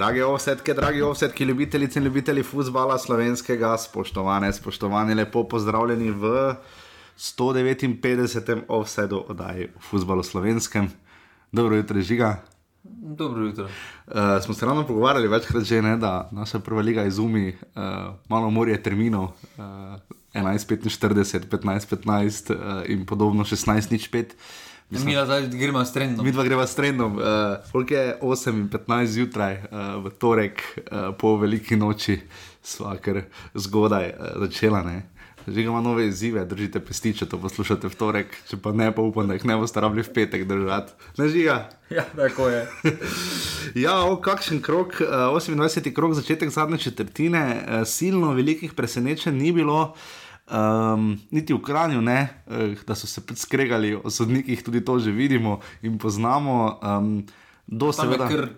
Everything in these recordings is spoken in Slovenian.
Drage ovsetke, dragi ovsetki, ljubitelice in ljubitelji futbola slovenskega, spoštovane, spoštovani, lepo pozdravljeni v 159. ovsedu oddaji v futbalu slovenskem. Dobro jutro, žiga. Dobro jutro. Uh, smo se ravno pogovarjali večkrat že, ne, da naša prva liga izumi, uh, malo morje terminov, uh, 11:45, 15:15 uh, in podobno 16:05. Mi zdaj gremo s trendom. Mi dva greva s trendom. Uh, je 8 in 15 zjutraj, uh, v torek, uh, po veliki noči, sva kar zgodaj uh, začela. Ne? Že ima nove izzive, držite pesti, če to poslušate v torek, če pa ne, pa upam, da jih ne boste rabili v petek držati. Ne žiga. Ja, tako je. ja, o, kakšen krok, uh, 28. krok, začetek zadnje četrtine, silno velikih presenečenj ni bilo. Um, niti v Kranju, ne, uh, da so se skregali o sodnikih, tudi to že vidimo in poznamo. Um, seveda... Kar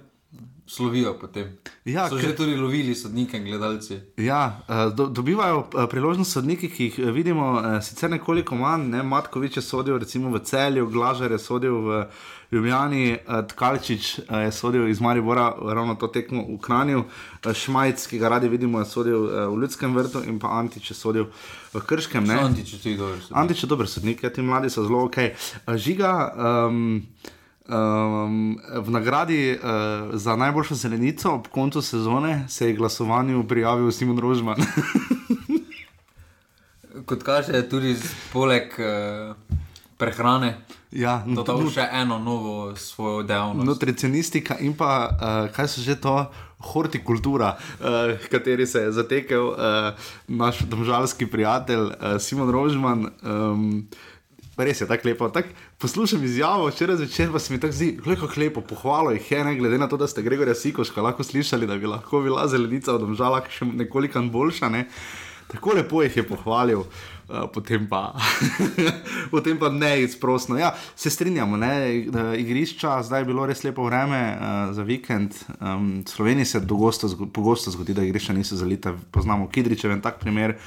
slovijo potem. Ja, so že tudi lovili sodnike in gledalci. Ja, uh, do, dobivajo uh, priložnost sodniki, ki jih vidimo, sicer nekoliko manj, ne, Matkovič je sodil recimo v celju, Glažar je sodil v. Ljubljani, uh, Tkalčič uh, je sodil iz Maribora, ravno to tekmo v Kranju, uh, Šmajc, ki ga radi vidimo, je sodil uh, v Ljudskem vrtu in pa Antič je sodil v Krškem. Antič je tudi dober sodnik. Antič je dober sodnik, ja, ti mladi so zelo ok. Žiga. Um, Um, v nagradi uh, za najboljšo zelenico ob koncu sezone se je glasovanju prijavil Simon Rožman. Kot kaže, tudi poleg uh, prehrane. Ja, to je še eno novo svojo dejavnost. Nutricionistika in pa uh, kaj so že to hortikultura, uh, kateri se je zatekel uh, naš domžalski prijatelj uh, Simon Rožman. Um, Res je tako lepo. Tak, poslušam izjavo, včeraj zvečer pa se mi tako zdi, kako lepo pohvalo jih je, ne glede na to, da ste Gregorja Sikoška lahko slišali, da bi lahko bila zelenica od Domžala še nekoliko boljša. Ne? Tako lepo jih je pohvalil. Eh, potem pa, potem pa ne izprostno. Ja, se strinjamo, ne? igrišča, zdaj je bilo res lepo vreme uh, za vikend. Um, Sloveniji se dogosto, pogosto zgodi, da igrišča niso zalita. Poznamo Kidričev en tak primer.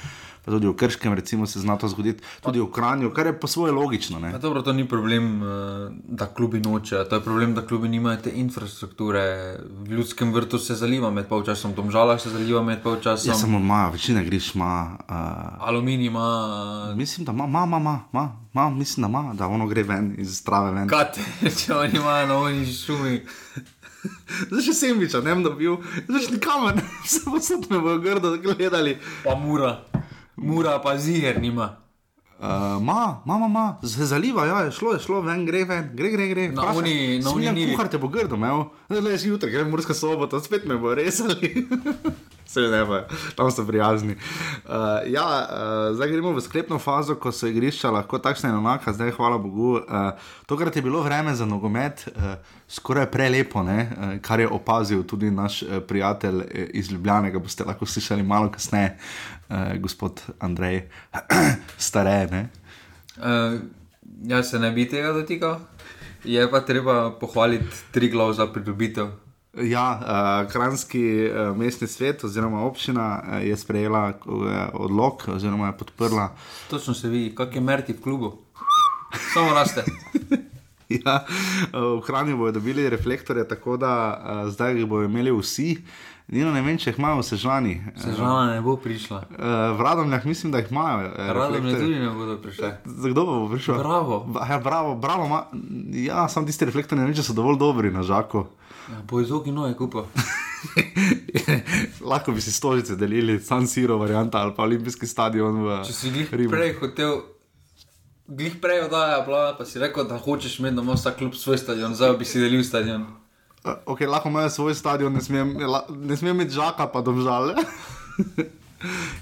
Pa tudi v Krškem, recimo, se zna to zgoditi, tudi v Kranju, kar je po svoje logično. Dobro, to ni problem, eh, da klubi nočejo, to je problem, da klubi nimajo te infrastrukture. V ljudskem vrtu se zaliva med polčasom, v domžalah se zaliva med polčasom. Ja, samo ima, večina griš ima. Uh, Aluminij ima. Mislim, da ima, ima, ima, ima, ima, mislim, da ima, da ono gre ven iz strave ven. Kaj če oni imajo na oni šumi. Zdaj še sem vičal, ne vem, da bi bil, zdaj še nikamer, samo so me v grdo gledali. Pa mura. Mura pa ziger nima. Uh, ma, ma, ma, se zaliva, ja, je šlo, je šlo, ven, gre, ven, gre, gre. gre. Na oni, na oni, ni. Kuhar te bo grdo, imel, le že jutra, gre morska sobota, spet me bo resali. Ne, pa, tam so prijazni. Uh, ja, uh, zdaj gremo v sklepno fazo, ko so igrišča lahko takšne in enaka, zdaj hvala Bogu. Uh, tokrat je bilo vreme za nogomet uh, skoraj prelepo, uh, kar je opazil tudi naš uh, prijatelj iz Ljubljana, ga boste lahko slišali malo kasneje, uh, gospod Andrej, stare. Uh, jaz se ne bi tega dotikal, je pa treba pohvaliti tri glav za pridobitev. Ja, uh, Kranski uh, mestni svet oziroma občina uh, je sprejela uh, odlog oziroma je podprla. Točno se vidi, kak je merti v klubu. Samo raste. ja, uh, v Hrani bodo dobili reflektorje, tako da uh, zdaj jih bodo imeli vsi. Nino, ne vem, če jih imajo sežani. Sežana ne bo prišla. Uh, v Radomljah mislim, da jih imajo. Radomlje tudi ne bodo prišle. Za kdo bo prišel? Bravo. Ba, ja, bravo, bravo. Ma, ja, sam tisti reflektorji ne vem, če so dovolj dobri na žaku. Ja, bo izogi noje kupa. Lahko bi si stolice delili, San Siro, varianta ali pa olimpijski stadion. V, Če si jih prej hotel, glih prej oddaja, pa si rekel, da hočeš imeti doma vsak klub svoj stadion, zdaj bi si delil stadion. Uh, okay, lahko imaš svoj stadion, ne smem, ne smem imeti žaka, pa domžale.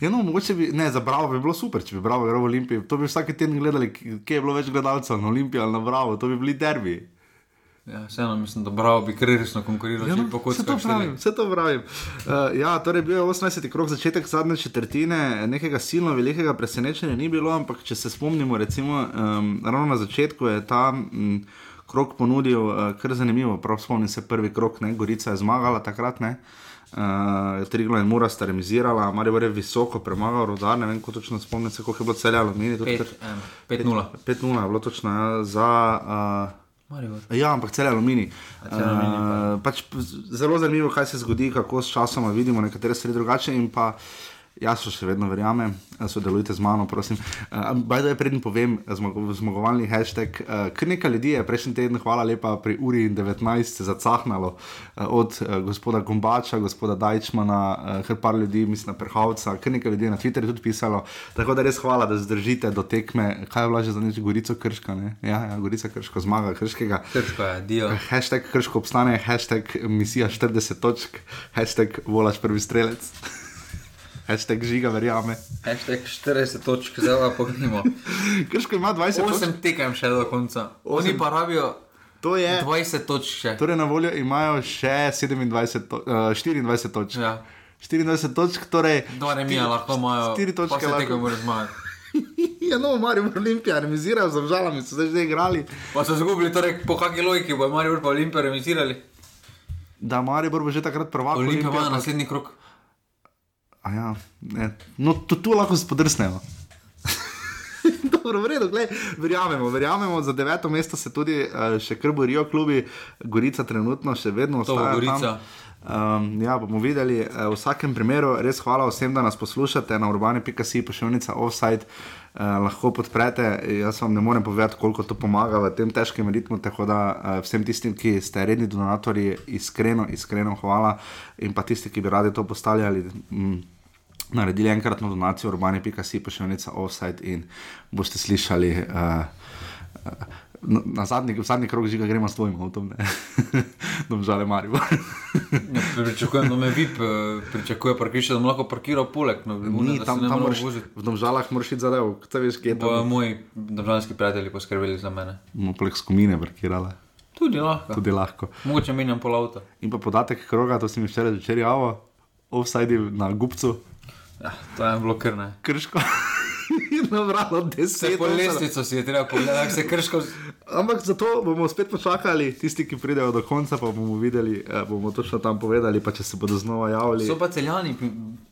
Ja, no, mogoče bi, ne, za Bravo bi bilo super, če bi Bravo igral v Olimpiji. To bi vsak teden gledali, kje je bilo več gledalcev na Olimpiji ali na Bravo, to bi bili derbi. Ja, vseeno mislim, da bravo bi resno konkuriral. Ja, no, vse to pravim. Vse to pravim. Uh, ja, torej bil je 18. krok, začetek zadnje četrtine, nekega silno velikega presenečenja ni bilo, ampak če se spomnimo, recimo, um, ravno na začetku je ta um, krok ponudil uh, kar zanimivo. Prav spomnim se prvi krok, ne, Gorica je zmagala takrat. Ne. Uh, Triglo in Mura sta remisirala, Marijo je visoko premagal, rodar, ne vem, kako točno spomnim se, koliko je bilo celjalo. 5-0. 5-0 je bilo točno ja, za. Uh, Maribor. Ja, ampak cel aluminij. Uh, pač zelo zanimivo, kaj se zgodi, kako s časom vidimo nekatere stvari drugače. in pa Jaz še vedno verjamem, eh, sodelujte z mano, prosim. Uh, Bajdo je prednji povem, zmago, zmagovalni hashtag. Uh, kar nekaj ljudi je prejšnji teden, hvala lepa, pri uri in 19 se zacahnalo uh, od uh, gospoda Gombača, gospoda Dajčmana, uh, kar par ljudi, mislim, na Perhavca, kar nekaj ljudi je na Twitterju tudi pisalo. Tako da res hvala, da zdržite do tekme. Kaj je vlaže za neč Gorico Krška? Ne? Ja, ja, Gorica Krška, zmaga Krškega. Krško je, dio. Hashtag krško obstane, hashtag misija 40 točk, hashtag volaš prvi strelec, hashtag žiga verjame. Hashtag 40 točk, zdaj pa pogledamo. Krško ima 20 točk. 8 tekem še do konca. Oni pa rabijo To je. 20 točk še. Torej na voljo imajo še 27, to, uh, 24 točk. Ja. 24 točk, torej. Dva remija lahko imajo. 4 točke lahko. zmagati. Ja, no, Marijo Olimpija, remisirajo z obžalami, so zdaj že igrali. Pa so zgubili, torej po kakšni logiki bo Marijo pa Olimpijo remisirali. Da, Marijo bo že takrat prvak. Olimpija ima Olimpija naslednji krok. Ja, ne. No, tu, tu lahko spodrsnejo. Dobro, v redu, gled, verjamemo, verjamemo, za deveto mesto se tudi uh, še kar borijo klubi, Gorica trenutno še vedno To ostaja. Gorica. Tam. Um, ja, bomo videli. Uh, v vsakem primeru res hvala vsem, da nas poslušate na urbane.si, pošiljnica offside. Uh, lahko podprete, jaz vam ne morem povedati, koliko to pomaga v tem težkem ritmu. Tako da uh, vsem tistim, ki ste redni donatorji, iskreno, iskreno hvala. In pa tisti, ki bi radi to postali ali mm, naredili enkratno donacijo, urbane.si, pošiljnica offside in boste slišali. Uh, uh, Na zadnji, v zadnji krog žiga gremo s tvojim avtom, ne, domžale Marijo. Ja, pričakujem, da me VIP eh, pričakuje parkirišče, da bom lahko parkiral poleg. No, Ni, tam, ne tam moram moraš, v domžalah moraš iti zadev, kaj veš, kje je to. Bojo moji državljanski prijatelji poskrbeli za mene. Bomo poleg skomine parkirali, Tudi lahko. tudi lahko. Mogoče menjam pol avta. In pa podatek kroga, to si mi včeraj zvečer javil, offside na gubcu, Ja, to je bilo kar ne. krško. In nabralo Vse deset. po offside. lestvico si je treba pogledati, kako se krško. Ampak zato bomo spet počakali, tisti, ki pridejo do konca, pa bomo videli, eh, bomo točno tam povedali, pa če se bodo znova javili. So pa celjani,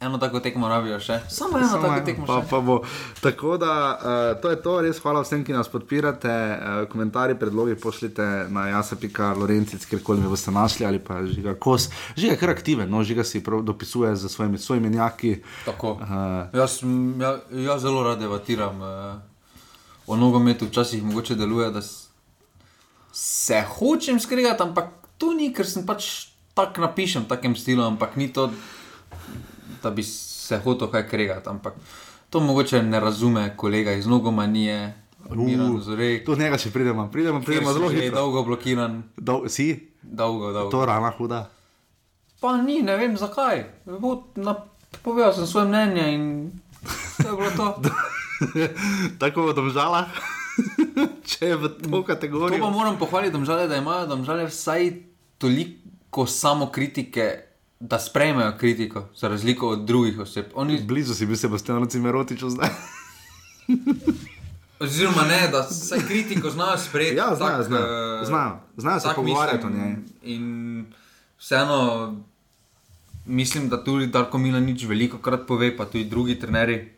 eno tako tekmo rabijo še. Samo eno Samo tako eno, tekmo pa, še. pa bo. Tako da uh, to je to, res hvala vsem, ki nas podpirate. Uh, komentarji, predlogi pošljite na jasa.lorencic, kjerkoli me boste našli ali pa žiga kos. Žiga je kar aktiven, no, žiga si dopisuje za svojimi, svojimi njaki. Tako. Uh, Jaz, sem- ja, jaz zelo rad debatiram uh, o nogometu, včasih mogoče deluje, da se hočem skregati, ampak to ni, ker sem pač tako napišem, takem stilu, ampak ni to, da bi se hotel kaj kregati. Ampak to mogoče ne razume kolega iz nogomanije, Miran Zorej, tu njega še pridemo, pridemo, pridemo je zelo hitro. dolgo blokiran, Dol, si, dolgo, dolgo. to rana huda. Pa ni, ne vem zakaj. Povedal sem svoje mnenje in to je bilo to. Tako v domžalah, če je v to To kategorijo. pa moram pohvaliti, domžale, da imajo domžale vsaj toliko samokritike, da sprejmejo kritiko, za razliko od drugih oseb. Oni, Blizu si bil Sebastian Cimerotič zdaj. oziroma ne, da vsaj kritiko znajo sprejeti. Ja, znajo, tak, znajo. eh, Znajo, znajo se pogovarjati o njej. In vseeno mislim, da tudi Darko Milanič veliko krat pove, pa tudi drugi trenerji.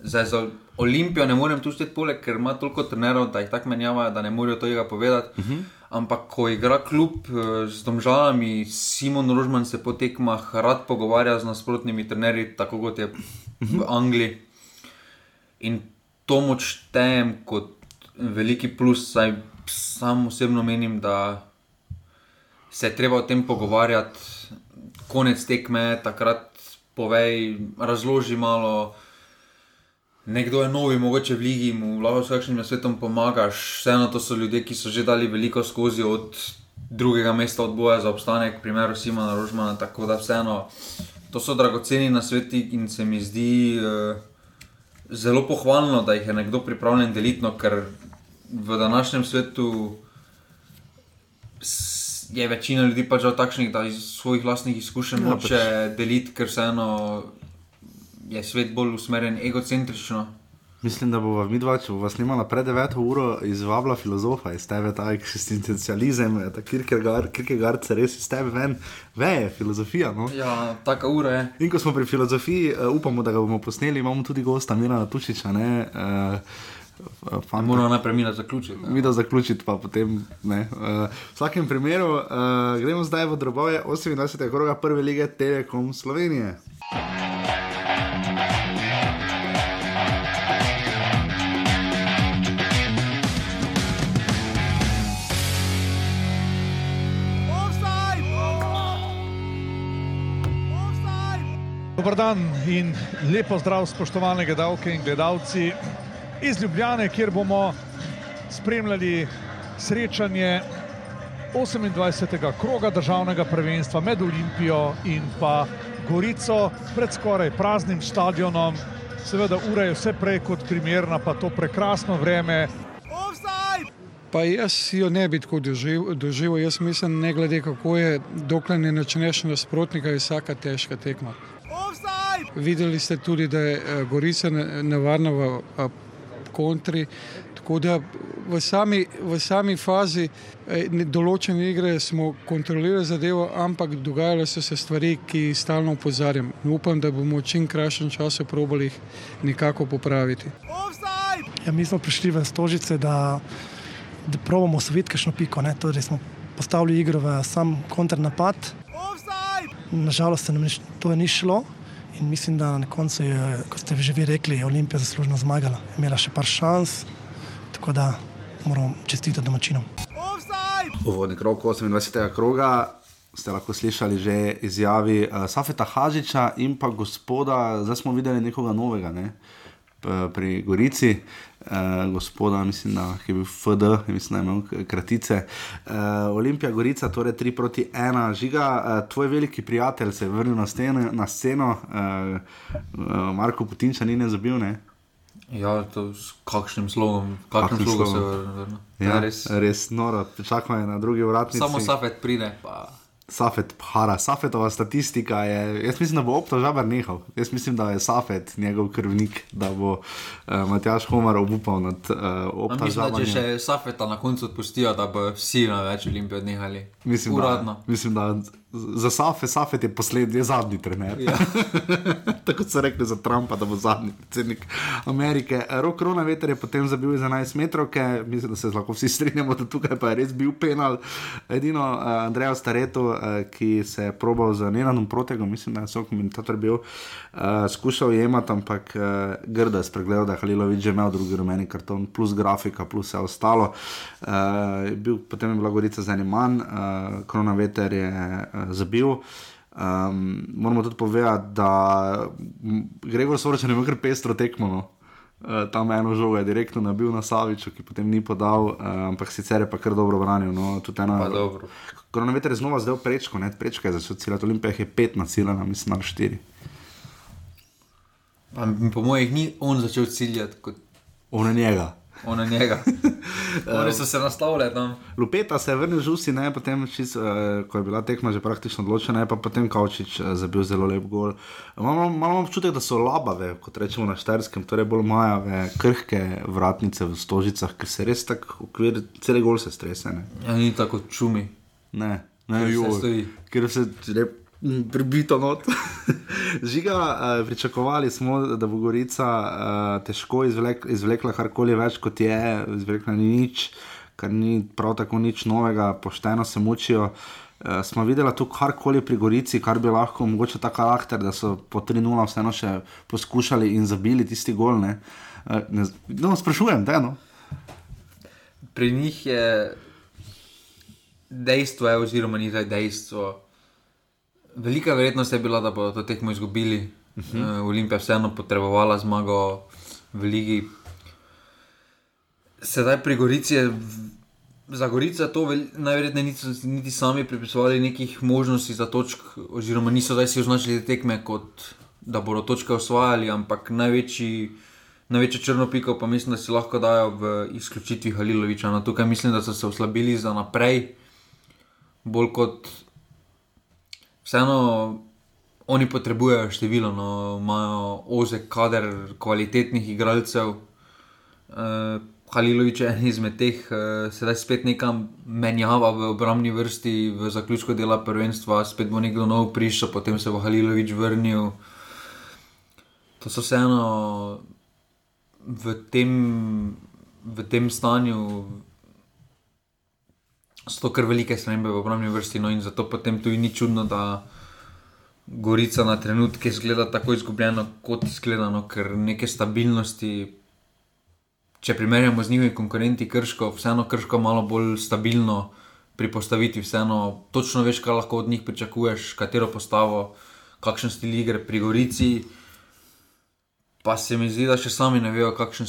Zdaj za Olimpijo ne morem tu šteti poleg, ker ima toliko trenerov, da jih tako menjavajo, da ne morejo tega povedati. Uh -huh. Ampak ko igra klub eh, z domžalami, Simon Rožman se po tekmah rad pogovarja z nasprotnimi trenerji, tako kot je v Angliji. In to moč štejem kot veliki plus, saj sam osebno menim, da se je treba o tem pogovarjati, konec tekme, takrat povej, razloži malo. Nekdo je novi, mogoče v ligi, mu lahko s kakšnim svetom pomagaš. Vseeno to so ljudje, ki so že dali veliko skozi od drugega mesta odboja za obstanek, primer Simona Rožmana. Tako da vseeno to so dragoceni na sveti in se mi zdi uh, zelo pohvalno, da jih je nekdo pripravljen deliti, ker v današnjem svetu je večina ljudi pač žal takšnih, da iz svojih vlastnih izkušenj Ja, hoče deliti, ker vseeno je svet bolj usmerjen egocentrično. Mislim, da bo mi dva, če bo vas snimala pred 9 uro, izvabila filozofa iz tebe, ta eksistencializem, ta Kierkegaard, Kierkegaard se res iz tebe ven, veje, filozofija. No? Ja, taka ura je. In ko smo pri filozofiji, uh, upamo, da ga bomo posneli, imamo tudi gosta Mirana Tušiča. Ne, uh, Moramo najprej mi zaključiti. Mi da zaključiti, pa potem ne. Uh, v vsakem primeru uh, gremo zdaj v drobove 28. kroga prve lige Telekom Slovenije. Dobar dan in lepo zdrav, spoštovane gledalke in gledalci iz Ljubljane, kjer bomo spremljali srečanje 28. kroga državnega prvenstva med Olimpijo in pa Gorico pred skoraj praznim stadionom. Seveda ura je vse prej kot primerna, pa to prekrasno vreme. Pa jaz jo ne bi tako doživel, jaz mislim, ne glede kako je, dokler ne načneš nasprotnika, je vsaka težka tekma. Videli ste tudi, da je eh, Gorica nevarna v kontri. Tako da v sami, v sami fazi eh, določene igre smo kontrolirali zadevo, ampak dogajale so se stvari, ki stalno opozarjam. Upam, da bomo v čim krajšem času probali jih nekako popraviti. Ja, mi smo prišli v Stožice, da, da probamo osvojiti kakšno piko. Torej smo postavili igro v sam konternapad. Nažalost se nam to ni šlo. In mislim, da na koncu je, kot ste že vi rekli, Olimpija zaslužno zmagala. Imela še par šans, tako da moramo čestitati domačinom. Uvodni krok 28. kroga. Ste lahko slišali že izjavi uh, Safeta Hažiča in pa gospoda, zdaj smo videli nekoga novega ne? pri Gorici, uh, gospoda, mislim, da je bil FD, mislim, da je imel kratice. Uh, Olimpija Gorica, torej 3 proti 1, žiga, uh, tvoj veliki prijatelj se je vrnil na, stene, na sceno, uh, uh, Marko Putinča ni ne zabil. Ne? Ja, to s kakšnim slogom, kakšnim slogom se vrne. Ja, res. res noro, čakaj na drugi vratnici. Samo Safet pride. Pa... Safet, para, Safetova statistika je. Jaz mislim, da bo obtožavar nehal. Jaz mislim, da je Safet njegov krvnik, da bo uh, Matjaš Homar obupal nad uh, obtožavanjem. Če še Safeta na koncu odpustijo, da bo vsi na več olimpij odnehali. Mislim, Uradno. Da, mislim, da za Safet, Safet je poslednji, je zadnji trener. Ja. Tako so rekli za Trumpa, da bo zadnji predsednik Amerike. Rok Rona veter je potem zabil za 11 metrov, mislim, da se lahko vsi strinjamo, da tukaj pa je res bil penal. Edino uh, Andreja Stareto, uh, ki se je probal za Nenanom protegom, mislim, da je so komentator bil, uh, skušal jemati, ampak uh, grda je spregledal, da je Halilovič že imel drugi rumeni karton, plus grafika, plus vse ostalo. Uh, bil, potem je bila Gorica za enim manj, uh, Krona veter je uh, zabil. Um, moramo tudi povedati, da Gregor Soroč je imel kar pestro tekmo. No. Uh, tam eno žogo je direktno nabil na Saviču, ki potem ni podal, uh, ampak sicer je pa kar dobro branil. No, Koronavirus je znova zdaj prečko, ne prečko je za vse cele olimpije, je pet na cilj, na mislim na štiri. Pa, po mojih ni on začel ciljati kot. On je njega. Ona njega. Oni so se nastavili tam. Lupeta se je vrnil žusi, ne, potem, čist, uh, ko je bila tekma že praktično odločena, pa potem Kaučič uh, zabil zelo lep gol. Imamo občutek, da so labave, kot rečemo na Štajerskem, torej bolj majave, krhke vratnice v stožicah, ker se res tako ukvir, cel gol se strese. Ne. Ja, ni tako čumi. Ne, ne, ne, ker se lepo prebito not. Žiga, uh, pričakovali smo, da bo Gorica uh, težko izvlek, izvlekla karkoli več kot je, izvlekla ni nič, kar ni prav tako nič novega, pošteno se mučijo. Uh, smo videli tu karkoli pri Gorici, kar bi lahko mogoče ta karakter, da so po 3-0 vseeno še poskušali in zabili tisti gol. Ne? Uh, ne, no, sprašujem, da eno. Pri njih je dejstvo, je, oziroma ni dejstvo velika verjetnost je bila, da bodo to tekmo izgubili. Uh -huh. uh, Olimpija vseeno potrebovala zmago v Ligi. Sedaj pri Gorici je. Za Gorico to najverjetneje niso niti sami pripisovali nekih možnosti za točk, oziroma niso zdaj si označili te tekme, kot da bodo točke osvajali, ampak največji, največjo črno piko pa mislim, da si lahko dajo v izključitvi Haliloviča. No, tukaj mislim, da so se oslabili za naprej, bolj kot vseeno oni potrebujejo število, no, imajo ozek kader kvalitetnih igralcev. Uh, Halilovič je en izmed teh, uh, sedaj spet nekam menjava v obrambni vrsti, v zaključku dela prvenstva, spet bo nekdo nov prišel, potem se bo Halilovič vrnil. To so vseeno v tem v tem stanju so to kar velike spremembe v obrambni vrsti. No in zato potem tudi ni čudno, da Gorica na trenutke izgleda tako izgubljeno, kot izgledano, ker neke stabilnosti. Če primerjamo z njihovimi konkurenti, krško, vseeno krško malo bolj stabilno pri postavitvi, vseeno točno veš, kaj lahko od njih pričakuješ, katero postavo, kakšen stil igre pri Gorici. Pa se mi zdi, da še sami ne vejo, kakšen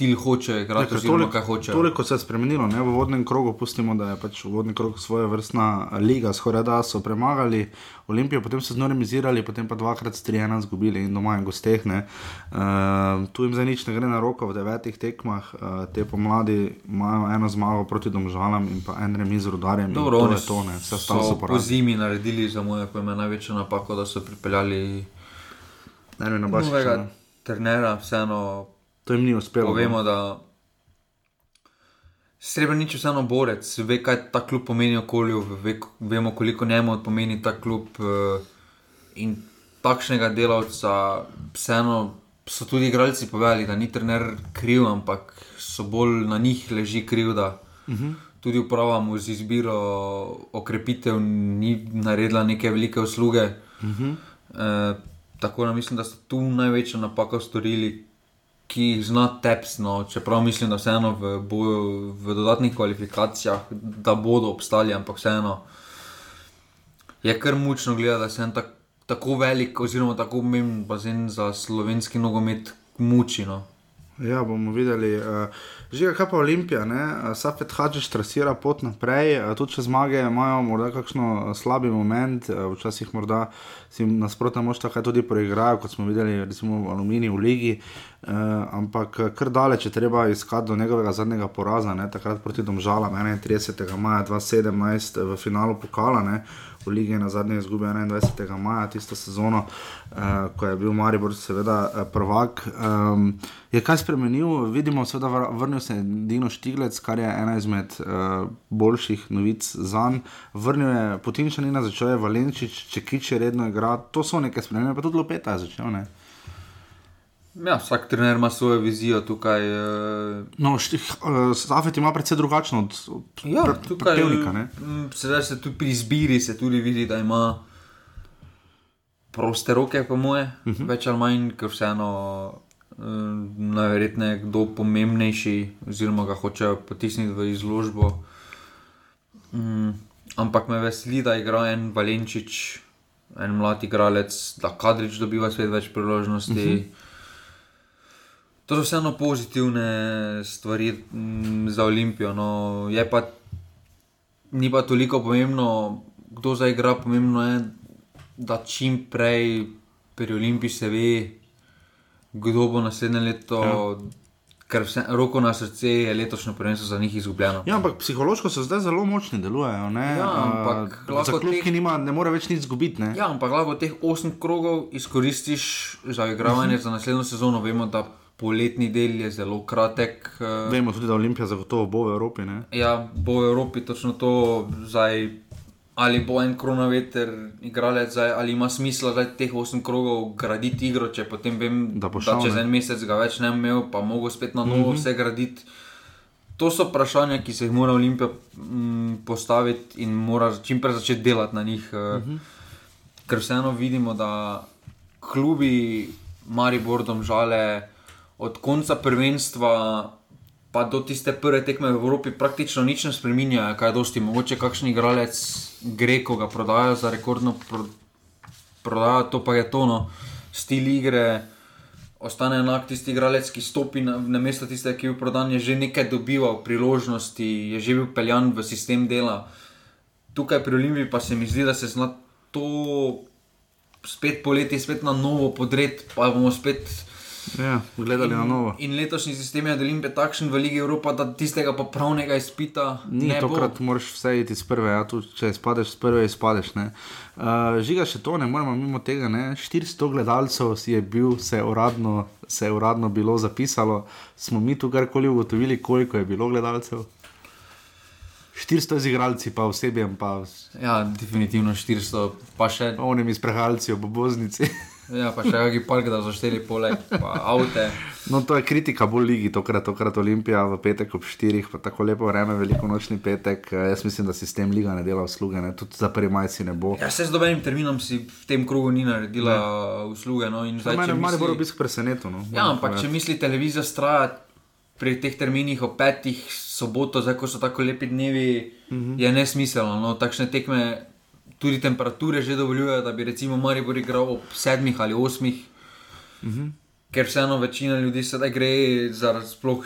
stil hočejo igrati, oziroma kaj hočejo. Toliko se je spremenilo, ne? v vodnem krogu pustimo, da je pač vodni krog svoje vrstna liga, skoraj da so premagali Olimpijo, potem so znormizirali, potem pa dvakrat s 3-1 izgubili in doma in gosteh. Uh, tu jim za nič ne gre na roko v devetih tekmah, uh, te pomladi imajo eno zmago proti domžalam in pa en remi z rodarjem. Dobro, to je to, ne, vse so ostalo so po porazi. zimi naredili za moje pojme največjo napako, da so pripeljali Ne, ne, baš novega trenera, vseeno To jim ni uspelo. no. povemo, da Srebrenic je vseeno borec, ve, kaj ta klub pomeni okolju, ve, vemo, koliko njemu pomeni ta klub. eh, In takšnega delavca, vseeno so tudi igralci povedali, da ni trener kriv, ampak so bolj na njih leži krivda. Uh -huh. Tudi uprava mu z izbiro okrepitev ni naredila neke velike usluge. Uh -huh. e, tako da mislim, da so tu največjo napako storili, ki jih zna tepsno, čeprav mislim, da vseeno v, boju, v dodatnih kvalifikacijah, da bodo obstali, ampak vseeno je kar mučno gledati, da se en tak, tako velik, oziroma tako pomemben bazen za slovenski nogomet muči. No. Ja, bomo videli. Uh, Že kaj pa Olimpija, ne? Safet Hadžiš trasira pot naprej, uh, tudi če zmage imajo morda kakšno slabi moment, včasih morda si nasprotna mošta kaj tudi preigrajo, kot smo videli recimo v Aluminiju v Ligi, ampak eh, kar daleč je treba iskati do njegovega zadnjega poraza, ne? takrat proti Domžalam 31. maja 2017 v finalu pokala. Ne? V Ligi je na zadnje izgubil 21. maja tisto sezono, uh, ko je bil Maribor seveda uh, prvak. Um, je kaj spremenil? Vidimo, seveda vr- vrnil se je Dino Štiglec, kar je ena izmed uh, boljših novic za njega. Vrnil je Potinčanina, začel je Valenčič, Čekič je redno igral, to so neke spremembe, pa tudi Lopeta je začel. Ne? Ja, vsak trener ima svojo vizijo tukaj. eh, No, štih, uh, Safet ima predvsem drugačno od, od Ja, pre- tukaj Pevnika. mm, Sedaj se tudi pri izbiri se tudi vidi, da ima proste roke, po moje, uh -huh. več ali manj, ker vseeno uh, najverjetneje kdo pomembnejši, oziroma ga hočejo potisniti v izložbo. Mm, ampak me veseli, da igra en Valenčič, en mlad igralec, da Kadrič dobiva svet več priložnosti. Uh -huh. To so vseeno pozitivne stvari mm, za Olimpijo. No. Je pa, ni pa toliko pomembno, kdo zdaj igra, pomembno je, da čim prej pri Olimpiji se ve, kdo bo naslednje leto. Ja. Ker vse, roko na srce je letošnje prvenstvo za njih izgubljeno. Ja, ampak psihološko so zdaj zelo močni, delujejo. Ne? Ja, ampak uh, lahko teh- nima, ne more več nič izgubiti. Ja, ampak lahko teh osem krogov izkoristiš za igravanje za naslednjo sezono. Vemo, da poletni del je zelo kratek. eh, Vemo tudi, da Olimpija zagotovo bo v Evropi. Ne? Ja, bo v Evropi točno to, zdaj, ali bo en kronometer igralec, zdaj, ali ima smisla zdaj teh osem krogov graditi igro, če potem vem, Da bo da šel, čez ne. en mesec ga več ne imel, pa mogo spet na novo mm -hmm. vse graditi. To so vprašanja, ki se jih mora Olimpija mm, postaviti in mora čim prej začeti delati na njih. Mm -hmm. Ker vseeno vidimo, da klubi Maribor, Domžale, od konca prvenstva pa do tiste prve tekme v Evropi praktično nič ne spremenjajo, kaj dosti. Mogoče kakšen igralec gre, ko ga prodajo za rekordno pro, prodajo, to pa je tono, stil igre. Ostane enak tisti igralec, ki stopi na, na mesto tistega, ki je bil prodan, je že nekaj dobival priložnosti, je že bil peljan v sistem dela. Tukaj pri Olimpiji pa se mi zdi, da se zna to spet poleti, spet na novo podred, pa bomo spet. Ja, gledali na novo. In letošnji sistem je Olimpije takšen v Ligi Evropa, da tistega pa pravnega izpita Ni ne bo. tokrat, moraš vse iti iz prve, ja, tudi če spadeš iz prve, izpadeš. ne. Uh, žiga še to, ne moremo mimo tega. Ne. 400 gledalcev si je bil, se je uradno, se je uradno bilo zapisalo. Smo mi tu karkoli ugotovili, koliko je bilo gledalcev? 400 z igralci, pa osebjem, pa Ja, definitivno 400, pa še. onimi sprehajalci ob oboznici. Ja, pa še kakšen park, da zašteli poleg, pa avte. No, to je kritika bolj ligi, tokrat, tokrat Olimpija v petek ob štirih, pa tako lepo vreme, veliko nočni petek. Eh, Jaz mislim, da sistem liga ne dela usluge, ne? tudi za prvi majci ne bo. Ja, se z dobenim terminom si v tem krogu ni naredila usluge. No, in Zdaj, mene misli- bolj obisk presenetil. No? Ja, ampak če misli televizija straja pri teh terminih o petih, soboto, zdaj ko so tako lepi dnevi, mm -hmm. je nesmiselno. No, takšne tekme, tudi temperature že dovoljujejo, da bi recimo Maribor igral ob sedmih ali osmih. Mm -hmm. Ker vseeno večina ljudi sedaj gre, za sploh,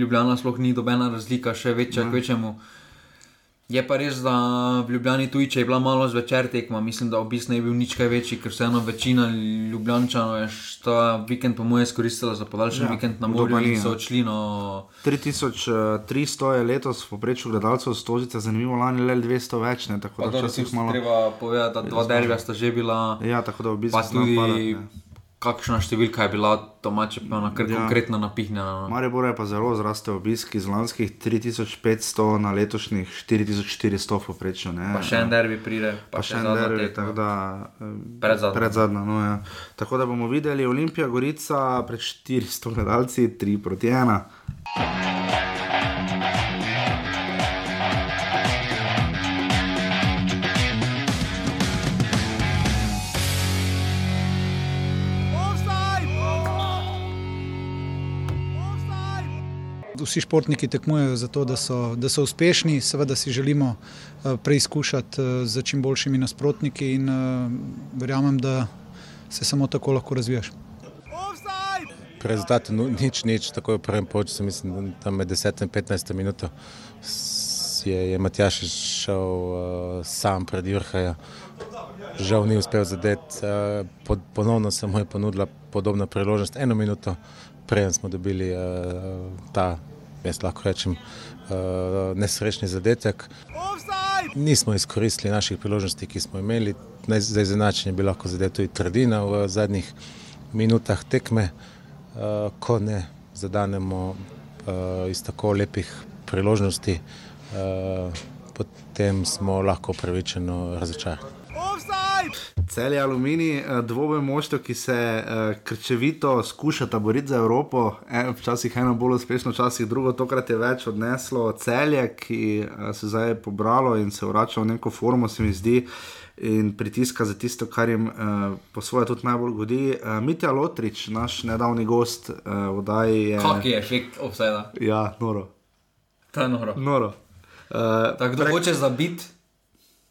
Ljubljana sploh ni dobena razlika, še večja, mm. kvečemu. Je pa res, da v Ljubljani tuji, če je bila malo zvečer tekma, mislim, da obisk ne bi bil nič kaj večji, ker vseeno večina Ljubljančanov je ta vikend, po mojem, izkoristila za podaljšan Ja, vikend na morju in so ja. odšli. No, 3300 je letos v povprečju gledalcev stožice, zanimivo, lani le 200 več, ne? tako pa da dobro, včasih tudi malo. treba povedati, da dva derbija sta že bila, Ja, tako da obisk pa tudi ne. Kakšna številka je bila domače, pa ona kar Ja. konkretno napihnjena. No. Maribor je pa zelo zrastel obisk iz lanskih 3500 na letošnjih 4400 v povprečju. ne. Pa še en derbi pride, pa, pa še en derbi, tekma. tako da eh, Predzadnja. predzadnja, no, ja. Tako da bomo videli Olimpija Gorica pred 400 gledalci, 3 proti 1. Vsi športniki tekmujejo za to, da so, da so uspešni, seveda si želimo eh, preizkušati eh, z čim boljšimi nasprotniki in eh, verjamem, da se samo tako lahko razvijaš. Pri rezultatu nu- nič, nič, tako je v prvem polčasu, mislim, da med 10 in 15 minuto je, je Matjaš šel uh, sam pred Jurhaja. Žal ni uspel zadeti, uh, pod, ponovno se mu je ponudila podobna priložnost, eno minuto preden smo dobili uh, ta, jaz lahko rečem, uh, nesrečni zadetek. Nismo izkoristili naših priložnosti, ki smo imeli. Za izenačenje bi lahko zadel tudi Trdina v zadnjih minutah tekme. Uh, ko ne zadanemo uh, iz tako lepih priložnosti, uh, potem smo lahko upravičeno razočarani. Cel je aluminij, eh, dvoboj moštva, ki se uh, krčevito skušata boriti za Evropo, en, včasih eno bolj uspešno, včasih drugo, tokrat je več odneslo celje, ki uh, se zdaj pobralo in se vrača v neko formo, se mi zdi. In pritiska za tisto, kar jim uh, po svoje tudi najbolj godi. Uh, Mitja Lotrič, naš nedavni gost uh, v oddaji, je. Kak je efekt offsajda? Ja, noro. To je noro. noro. Uh, Tako da hoče zabiti,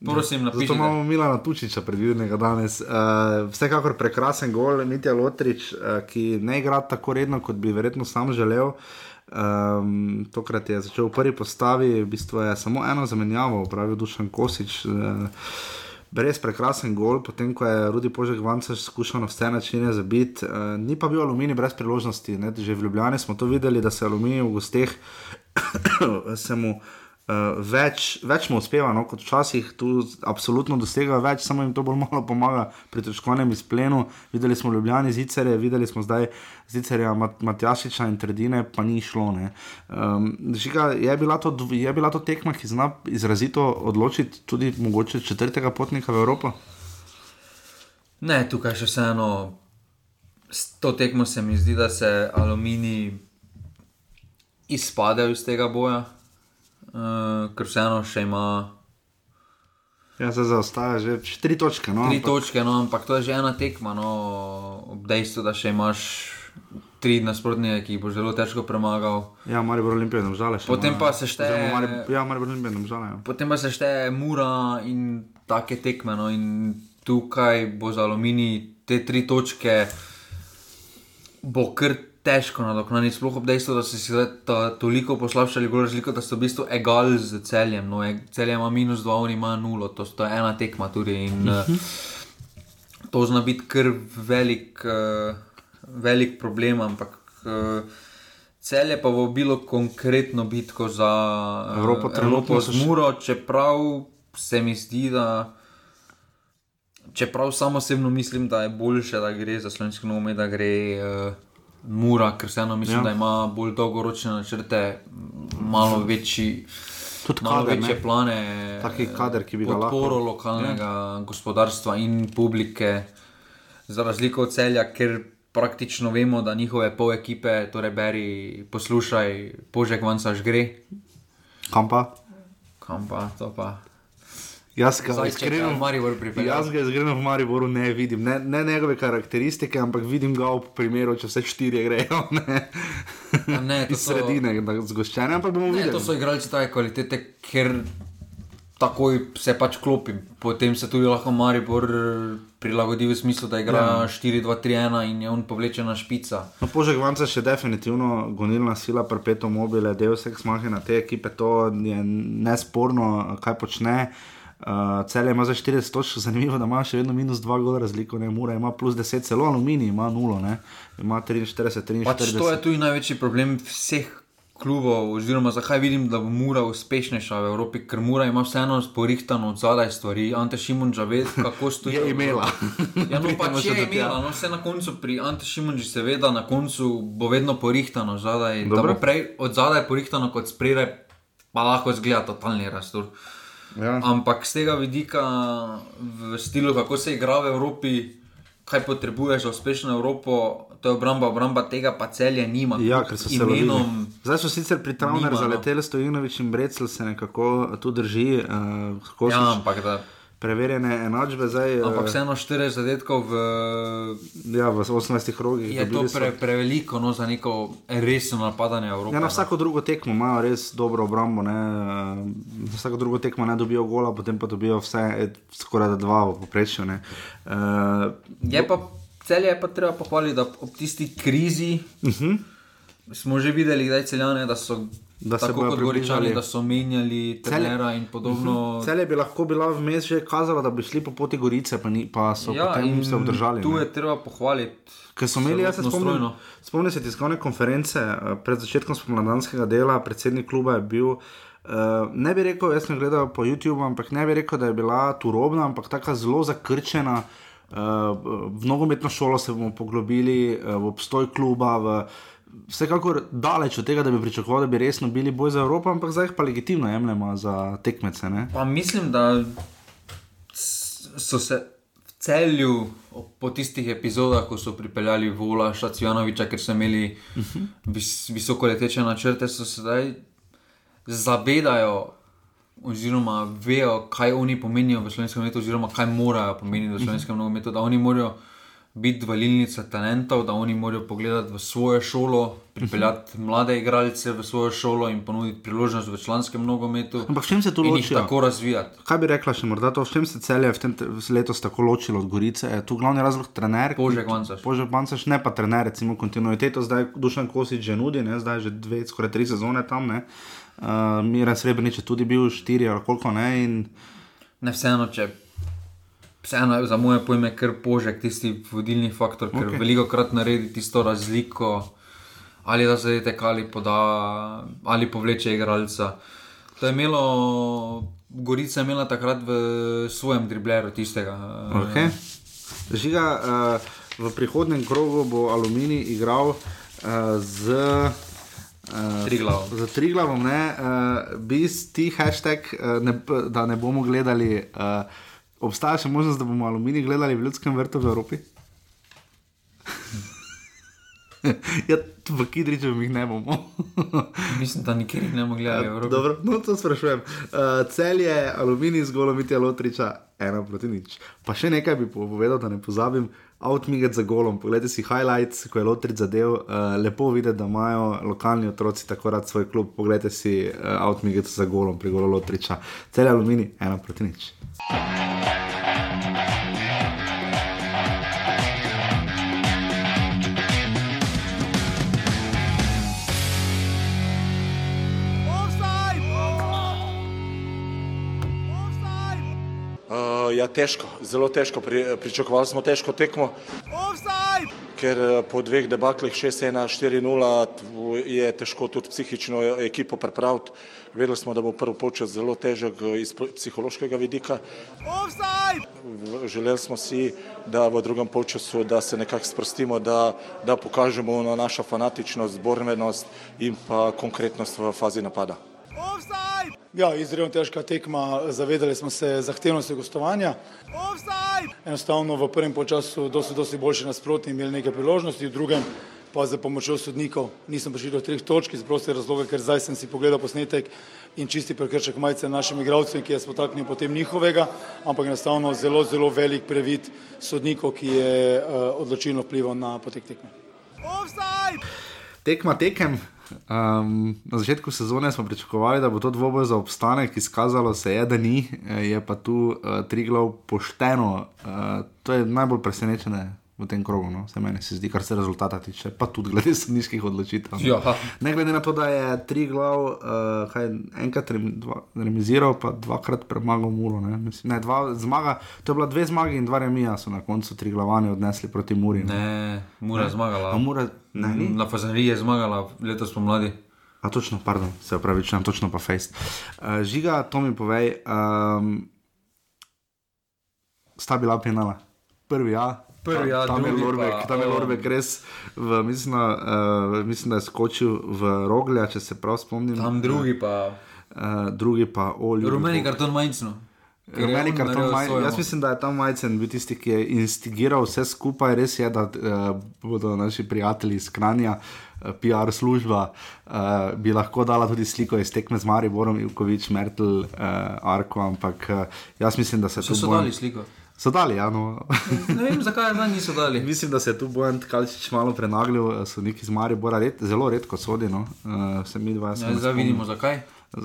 prosim, Zato napišite. imamo Milana Tučiča predvidenega danes. Uh, vsekakor prekrasen gol, Mitja Lotrič, uh, ki ne igra tako redno, kot bi verjetno sam želel. Um, tokrat je začel v prvi postavi, v bistvu je samo eno zamenjavo, pravi Dušan Kosič. Uh, Brez prekrasen gol, potem ko je Rudi Požek Vancer skušal na vse načine zabiti, uh, ni pa bil aluminij brez priložnosti. Ne? Že v Ljubljani smo to videli, da se aluminij v gosteh se mu uh, več, več mu uspeva, no, kot včasih, tu absolutno dosega več, samo jim to bolj malo pomaga pri točkovanem izplenu. Videli smo Ljubljani zicere, videli smo zdaj zicerja Mat Matjašiča in Trdine, pa ni šlo. Um, žiga, je, bila to, je bila to tekma, ki zna izrazito odločiti tudi mogoče četrtega potnika v Evropo? Ne, tukaj še vseeno, s to tekmo se mi zdi, da se aluminij izpadejo iz tega boja, uh, ker vseeno še ima Ja, se zaostaja že tri točke. No, tri ampak- točke, no, ampak to je že ena tekma, no, ob dejstvu, da še imaš tri nasprotnike, ki jih bo zelo težko premagal. Ja, Maribor Olimpija, ne žale. Potem pa se šteje- Ja, Maribor Olimpija, ne žale. Potem pa se šteje mura in take tekme. No, in tukaj bo za aluminij te tri točke, bo kar težko nadoknaditi, sploh ob dejstvu, da so si ta- toliko poslabšali gol razliko, da so v bistvu egal z celjem. No, e- celje ima minus dva, oni ima nulo, to, to je ena tekma tudi. In, uh, to zna biti kar velik, uh, velik problem, ampak. Uh, Cel je pa v bilo konkretno bitko za eh, Evropo trenutno z Muro, čeprav se mi zdi, da. Čeprav samo osebno mislim, da je boljše, da gre za slovenski nogomet, da gre uh, Mura, ker vseeno mislim, Ja. da ima bolj dolgoročne načrte, malo večji. Tudi malo kader, večje ne? plane, Taki kader, ki bi ga podporo lahko- lokalnega ja. gospodarstva in publike. za razliko od celja, ker praktično vemo, da njihove pol ekipe, torej beri, poslušaj, požek van saž gre. Kam pa? Kam pa, to pa. Jaz ga iskreno ga v Maribor pripeljal. Jaz ga iskreno v Mariboru ne vidim, ne, ne njegove karakteristike, ampak vidim ga v primeru, če vse štiri grejo. Ne? A ne, to Iz so- sredine, da zgoščene, ampak bomo videli. to so igralci take kvalitete, ker takoj se pač klopi. Potem se tudi lahko Maribor prilagodi v smislu, da igra Ja. 4-2-3-1 in je on povlečena špica. No, Požek Vanca še definitivno gonilna sila, perpeto mobile, del vseh smahe na te ekipe, to je nesporno, kaj počne. Uh, Cel ima za 40 točk, zanimivo, da ima še vedno minus 2 gola razliko, ne mora, ima plus 10, celo aluminij ima 0, ne? ima 43, 43. Pač to je tudi največji problem vseh klubov, oziroma zakaj vidim, da bo Mura uspešnejša v Evropi, ker Mura ima vseeno porihtano od zadaj stvari. Ante Šimunča ve, kako stoji. Je imela. Ja, no, pač še je imela, no, vse na koncu pri Ante Šimunči, seveda, na koncu bo vedno porihtano zadaj. Da Dobro. bo prej od zadaj porihtano kot spredaj, pa lahko zgleda totalni rastur. Ja. Ampak z tega vidika, v stilu, kako se igra v Evropi, kaj potrebuješ za uspešno Evropo, to je obramba, obramba tega pa celje nima. Ja, ker so se imenom. lovili. Zdaj so sicer pri Travner nima, no. zaleteli, Stojinovič in Brecel se nekako tu drži, uh, Ja, ampak, da, preverjene enačbe. Zdaj, eh, ampak vseeno 40 zadetkov v, ja, v 18 rogih. je to pre, preveliko no, za neko resno napadanje Evrope. Ja, na no. vsako drugo tekmo imajo res dobro obrambo. Ne? eh, Na vsako drugo tekmo ne dobijo gola, potem pa dobijo vse, eh, skoraj da dva v povprečju. ne. Uh, Je pa celje je pa treba pohvaliti, da ob tisti krizi uh -huh. smo že videli, da, celjane, da so Mhm. Da se goričani, približali. da so menjali trenera in podobno. Celje bi lahko bila vmes že kazala, da bi šli po poti Gorice, pa, ni, pa so ja, potem se obdržali. Tu ne. je treba pohvaliti. Ker so imeli, jaz se spomnim, spomnim se tiskovne konference eh, pred začetkom spomladanskega dela, predsednik kluba je bil. Uh, ne bi rekel, jaz sem gledal po YouTubu, ampak ne bi rekel, da je bila turobna, ampak tako zelo zakrčena. Uh, v nogometno šolo se bomo poglobili, uh, v obstoj kluba, v, vsekakor daleč od tega, da bi pričakovali, da bi resno bili boj za Evropo, ampak zdaj jih pa legitimno jemljemo za tekmece. Ne? Pa mislim, da so se v celju po tistih epizodah, ko so pripeljali Vola, Šacijanoviča, ker so imeli vis, visoko leteče načrte, so se zdaj zavedajo. Oziroma, vejo, kaj oni pomenijo v slovenskem nogometu, oziroma kaj morajo pomeniti v slovenskem nogometu, da oni morajo biti valilnica talentov, da oni morajo pogledati v svojo šolo, pripeljati mlade igralce v svojo šolo in ponuditi priložnost v članskem nogometu. Ampak v čem se jih ločijo? tako razvijati. Kaj bi rekla še morda to, v čem se celje v tem te- letos tako ločilo od Gorice? Je tu glavni razlog trener? Požek Vancaš. Požek Vancaš, ne pa trener, recimo kontinuiteto, zdaj Dušan Kosič že nudi, ne? zdaj že dve, skoraj tri sezone tam. Ne? Uh, Miren Srebrenic je tudi bil štiri ali koliko ne. In... Ne vseeno, če vseeno je za moje pojme, ker požek tisti vodilni faktor, ker okay. veliko krat naredi tisto razliko, ali da se je ali poda, ali povleče igralca. To je imelo, Gorica je imela takrat v svojem dribleru tistega. eh, Okay. Žiga, uh, v prihodnem krogu bo Aluminij igral uh, z. Uh, Triglavom. Za Triglavom, ne, uh, bi ti hashtag, uh, ne, da ne bomo gledali. Uh, obstaja še možnost, da bomo aluminij gledali v ljudskem vrtu v Evropi? ja, v Kidriču jih ne bomo. Mislim, da nikjer ne bomo gledali v Evropi. Dobro, no to sprašujem. Uh, cel je aluminij z golom Mitja Lotriča, ena proti nič. Pa še nekaj bi povedal, da ne pozabim. Outmiget za golom, poglejte si highlights, ko je Lotrič zadev, uh, lepo videti, da imajo lokalni otroci tako rad svoj klub. Poglejte si uh, Outmiget za golom pri golu Lotriča. Cel je aluminij, ena proti nič. Ja, težko, zelo težko. Pri, pričakovali smo težko tekmo. Ker eh, po dveh debaklih 6-1, 4-0 je težko tudi psihično ekipo pripraviti. Vedeli smo, da bo prvi počas zelo težek eh, iz psihološkega vidika. V- Želeli smo si, da v drugem polčasu da se nekako sprostimo, da, da pokažemo na našo fanatičnost, borbenost in pa konkretnost v fazi napada. Ja, izredno težka tekma, zavedali smo se zahtevnosti gostovanja. Enostavno v prvem času dosti, dosti boljši nasprotni imeli nekaj priložnosti, v drugem pa za pomočjo sodnikov nisem prišel do treh točk iz prostega razloga, ker zdaj sem si pogledal posnetek in čisti prekršek majice našim igralcem, ki je spotaknil potem njihovega, ampak enostavno zelo, zelo velik previd sodnikov, ki je uh, odločilno vplival na potek tekme. Tekma tekem. Um, na začetku sezone smo pričakovali, da bo to dvoboj za obstanek, izkazalo se je, da ni, je pa tu uh, tri glav pošteno. Uh, to je najbolj presenečenje v tem krogu, no? se meni se zdi, kar se rezultata tiče, pa tudi glede sodniških odločitev. No? Ja. Ne glede na to, da je tri glav, uh, kaj, enkrat rem, dva, remiziral, pa dvakrat premagal Muro. Ne? Mislim, ne, dva, zmaga, to je bila dve zmagi in dva remija so na koncu tri glavane odnesli proti Muri. Ne, ne Mura je zmagala. Mura, ne, ni? Na Fazaniji je zmagala letos pomladi. A točno, pardon, se upravičujem, točno pa fejst. Uh, žiga, to mi povej, um, sta bila penala. Prvi, ja, Prvi, ja, tam, je Lorbek, pa, tam je um, Lorbek res, v, mislim, uh, mislim, da je skočil v roglja, če se prav spomnim. Tam drugi pa. Uh, drugi pa olje. Rumeni karton majcno. Rumeni karton majcno. Jaz mislim, da je tam majcen bil tisti, ki je instigiral vse skupaj. Res je, da uh, bodo naši prijatelji iz Kranja. PR služba uh, bi lahko dala tudi sliko iz tekme z Mariborom, Ivkovič, Mertel, uh, Arko, ampak uh, jaz mislim, da se to. So bojem... dali sliko? So dali, ja. No. ne vem, zakaj zdaj niso dali. Mislim, da se je tu Bojan Kalčič malo prenaglil, so neki iz Maribora, red, zelo redko sodino. Uh, se mi dva smo. Ja, zdaj vidimo, zakaj.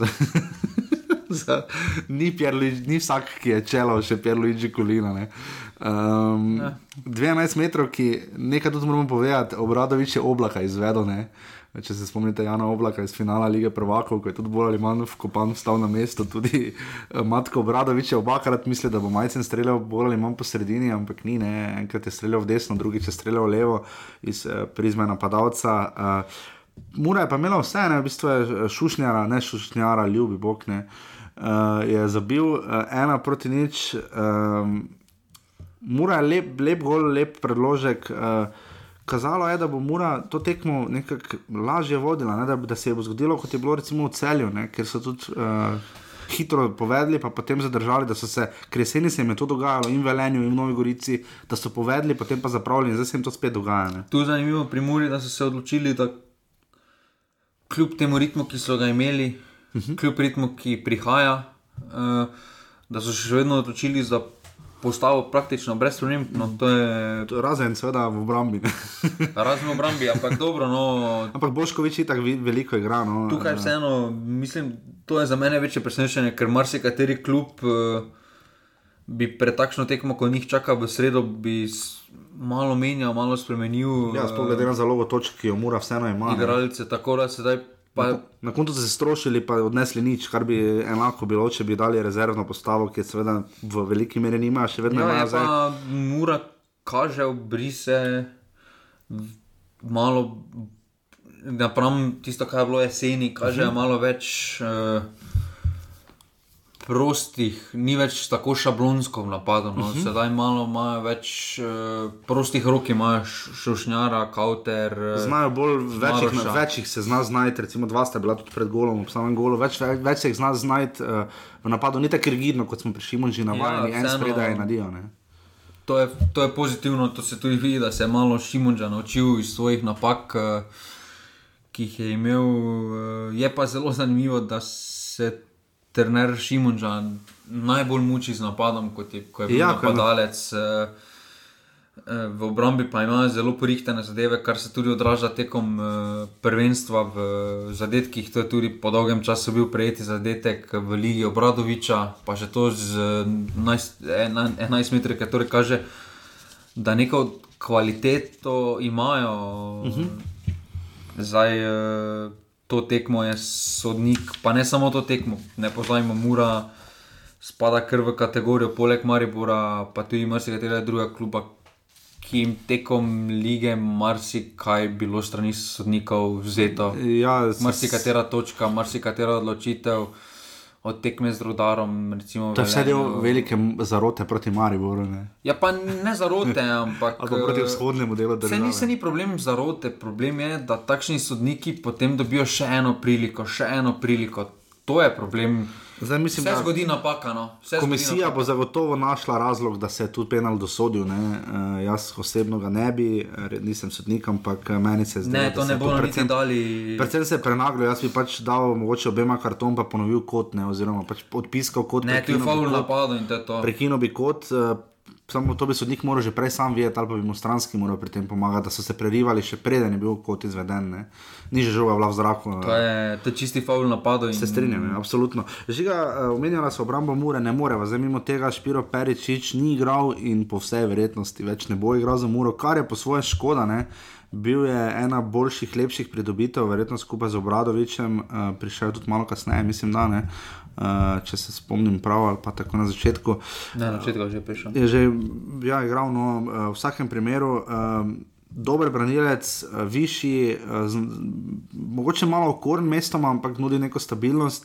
ni, ni vsak, ki je čelo, še Pierluigi Kulina. Um, ja. 12 metrov, ki nekaj tudi moramo povedati, obradovič je oblaka izvedel. Ne? Če se spomnite Jana Oblaka iz finala lige Prvakov, ko je tudi bolj ali manj vkopan vstal na mesto, tudi uh, Matko Obradovič je obakrat mislil, da bo majcen streljal bolj ali manj po sredini, ampak ni, ne? enkrat je streljal v desno, drugič je streljal levo iz uh, prizme napadalca. Uh, Mura je pa imela vse, ne, v bistvu je šušnjara, ne šušnjara, ljubi bog, ne. Uh, je zabil uh, ena proti nič, um, Mura je lep, lep gol, lep predložek. Uh, kazalo je, da bo Mura to tekmo nekako lažje vodila, ne, da, da se je bo zgodilo, kot je bilo recimo v celju, ne, ker so tudi. Uh, Hitro povedali, pa potem zadržali, da so se, ker jeseni se jim je to dogajalo in v Velenju, in v Novi Gorici, da so povedali, potem pa zapravili, in zdaj se jim to spet dogaja. Tu je zanimivo pri Muri, da so se odločili, da kljub temu ritmu, ki so ga imeli, uh -huh. kljub ritmu, ki prihaja, uh, da so še vedno odločili za postavo praktično brez problem. No, je... Razen, seveda, v obrambi. Razen v obrambi, ampak dobro. No... Ampak Boškovič je tako veliko igral. No. Tukaj vseeno, mislim, to je za mene večje presenečenje, ker marsikateri klub. Uh, Bi pred takšno tekmo, ko njih čaka v sredo, bi malo menjal, malo spremenil. Ja, sploh glede na zalogo točk, ki jo mora vseeno imeti. Igralce, tako da se zdaj. Pa... Na, na koncu so se strošili, pa odnesli nič, kar bi enako bilo, če bi dali rezervno postavo, ki je seveda v veliki meri nima, še vedno ja, ima zdaj. Mora kaže obrise malo, napram tisto, kar je bilo jeseni, kaže uh mhm. -huh. malo več. Uh, prostih, ni več tako šablonsko v napadu. No. Uh mhm. -huh. Sedaj malo imajo več uh, prostih rok, imajo šušnjara, kauter. Uh, Znajo bolj večjih, na, večjih se zna znajti, recimo dva sta bila tudi pred golom, ob samem golu, več, več, več se jih zna znajti uh, v napadu, ni tako rigidno, kot smo prišli že navajeni, ja, en spredaj in nadijo. To je, to je pozitivno, to se tudi vidi, da se je malo Šimunča naučil iz svojih napak, uh, ki jih je imel. Uh, je pa zelo zanimivo, da se trener Šimunča najbolj muči z napadom, kot je, ko je bil ja, napadalec. Eh, eh, v obrambi pa imajo zelo porihtene zadeve, kar se tudi odraža tekom uh, prvenstva v zadetkih. To je tudi po dolgem času bil prejeti zadetek v Ligi Obradoviča, pa že to z 11 metrov, ki torej kaže, da neko kvaliteto imajo. Uh mhm. -huh. Zdaj, to tekmo je sodnik, pa ne samo to tekmo, ne pozajmo, mora spada kar v kategorijo, poleg Maribora, pa tudi marsikatera druga kluba, ki jim tekom lige marsikaj bilo strani sodnikov vzeto. Ja, marsikatera točka, marsikatera odločitev od tekme z rodarom. Recimo, to je vse del velike zarote proti Mariboru. Ne? Ja, pa ne zarote, ampak proti eh, vzhodnemu delu države. Se ni, se ni problem zarote, problem je, da takšni sodniki potem dobijo še eno priliko, še eno priliko. To je problem. Zdaj, mislim, Vse da zgodi napaka. No. Vse komisija napaka. bo zagotovo našla razlog, da se je tudi penal dosodil. Ne? Uh, jaz osebno ga ne bi, nisem sodnik, ampak eh, meni se zdi, Ne, da ne bodo predvsem- dali. Predvsem se je prenaglo, jaz bi pač dal mogoče obema karton, pa ponovil kot ne, oziroma pač odpiskal kot Ne, tu je prekinil bi faul kot. napadal in to je to. Prekinil bi kot, uh, samo to bi sodnik moral že prej sam vedeti, ali pa bi mu stranski moral pri tem pomagati, da so se prerivali še preden je bil kot izveden. Ne. Ni že žoga bila v zraku. To je, to je čisti faul napadal. Se strinjam, ja, absolutno. Žiga, uh, omenjala se obrambo Mure, ne more, zdaj mimo tega Špiro Peričič ni igral in po vsej verjetnosti več ne bo igral za Muro, kar je po svoje škoda. Ne? Bil je ena boljših, lepših pridobitev, verjetno skupaj z Obradovičem, uh, prišel tudi malo kasneje, mislim, da ne. Uh, če se spomnim prav, ali pa tako na začetku. Ne, na začetku je že prišel. Je že ja, igral, no, uh, v vsakem primeru. Um, Dober branilec, eh, višji, eh, z, mogoče malo okoren mestoma, ampak nudi neko stabilnost.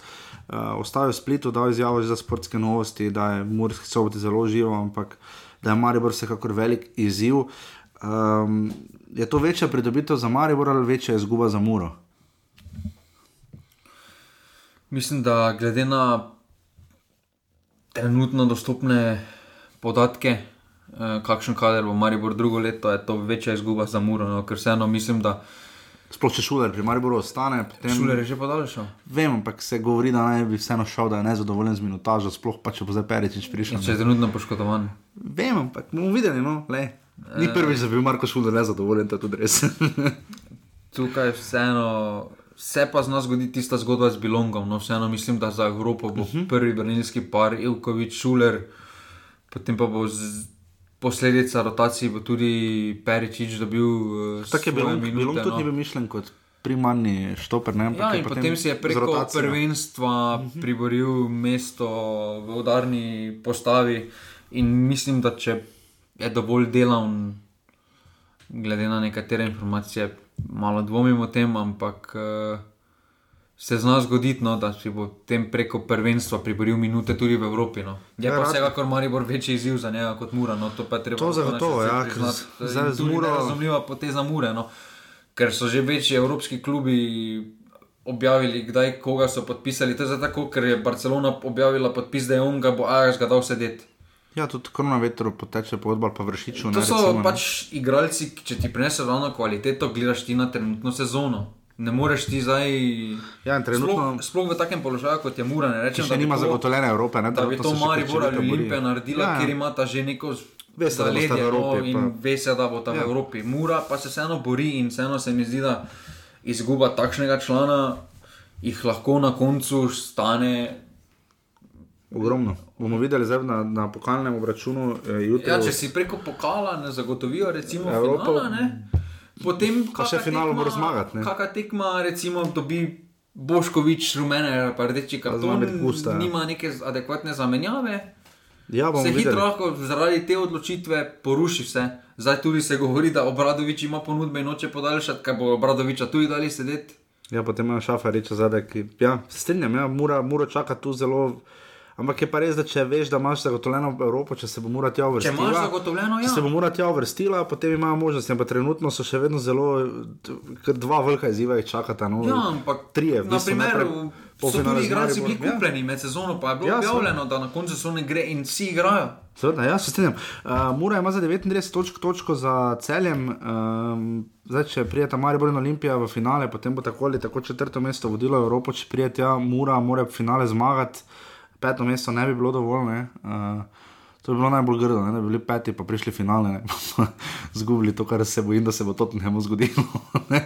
Uh, Ostal je v Splitu, dal izjavo za sportske novosti, da je Murski soboti zelo živo, ampak da je Maribor vsekakor velik izziv. Um, je to večja pridobitev za Maribor ali večja izguba za Muro? Mislim, da glede na trenutno dostopne podatke, eh, kakšen kader bo Maribor drugo leto, je to večja izguba za Muro. No, ker vseeno mislim, da Sploh če šuler pri Mariboru ostane. Potem... Šuler je že podaljšal. Vem, ampak se govori, da naj bi vseeno šel, da je nezadovoljen z minutažo, sploh pa če bo zdaj Peričič prišel. In če je trenutno poškodovan. Vem, ampak bomo videli, no, le. Ni prvič, da bi bil Marko Šuler nezadovoljen, to je tudi res. Tukaj vseeno. Se pa z nas zgodi tista zgodba z Bilongom. No, vseeno mislim, da za Evropo bo uh -huh. prvi branilski par, Ilkovič, Šuler, potem pa bo z, posledica rotacij, bo tudi Peričič dobil. Uh, Tako je bilo, bilo no. tudi ni bil mišljen kot primarni štoper. Ne, ampak Ja, potem potem si je preko prvenstva Mhm. priboril mesto v udarni postavi. In mislim, da če je dovolj delaven, glede na nekatere informacije, malo dvomim o tem, ampak uh, se zna zgoditi, no, da si bo tem preko prvenstva priboril minute tudi v Evropi. No. Je Ja, pa vsekakor Maribor večji izziv za njega kot Mura. No, to pa je treba To zagotovo, ja, ker priznati. zdaj z tudi Muro- nerazumljiva poteza Mure. No. Ker so že večji evropski klubi objavili, kdaj koga so podpisali. To je tako, ker je Barcelona objavila podpis, da je on ga bo Ajax ga dal sedeti. Ja, tudi korona vetru poteče pogodba ali pa vršiču. To ne, so recimo, ne. pač igralci, ki če ti prinesejo ravno kvaliteto, gledaš ti na trenutno sezono. Ne moreš ti zdaj. Ja, trenutno- Sploh, sploh v takem položaju, kot je Mura, ne Če rečem, da bi nima to- zagotovljene Evrope. Ne, Da bi to se še Maribor ali krčevito bori. Olimpija naredila, Ja, ja. ker imata že neko Veste, da bosta v zaledje, Evropi, no, in pa- ve se, da bo tam Ja. v Evropi. Mura pa se vseeno bori in vseeno se mi zdi, da izguba takšnega člana jih lahko na koncu stane. Ogromno. Bomo videli zdaj na, na pokalnem obračunu eh. Ja, če si preko pokala ne zagotovijo, recimo, Evropo- finala, ne, potem Pa še tekma- moraš zmagati. Kakšna tekma, recimo, dobi Boškovič, rumene, pa rdeči karton, biti pusta, ja. nima neke adekvatne zamenjave. Ja, se hitro videli. lahko zaradi te odločitve poruši vse. Zdaj tudi se govori, da Obradovič ima ponudbe in noče podaljšati, kaj bo Obradoviča tudi dali sedeti. Ja, potem ima šafariča zadaj, ki ja, se strinjam, ja, mora, mora čakati tu zelo. Ampak je pa res, da če veš, da imaš zagotovljeno Evropo, če se bo mora tja Če uvrstila. imaš zagotovljeno, Če ja. se bo mora tja uvrstila, potem imajo možnost. Pa trenutno so še vedno zelo, dva velika izziva jih čakata. No, Ja, ampak trije, v bistvu, naprimer, najprej so polfinale tudi z igralci bili ja. kupljeni med sezono, pa je bilo Ja, ja, objavljeno, da na koncu sezone gre in vsi igrajo. Seveda, ja, se strinjam. Uh, Mura ima za 39 točk točko za celjem. Um, zdaj, če prijeta Maribor in Olimpija v finale, potem bo tako ali tako četrto mesto vodilo Evropo. Če prijeta Mura, mora v finale zmagati, peto mesto ne bi bilo dovolj. Ne? Uh, to bi bilo najbolj grdo, ne? da bi bili peti, pa prišli finale, ne? zgubili to, kar se bojim, da se bo Tottenhamu zgodilo. ne.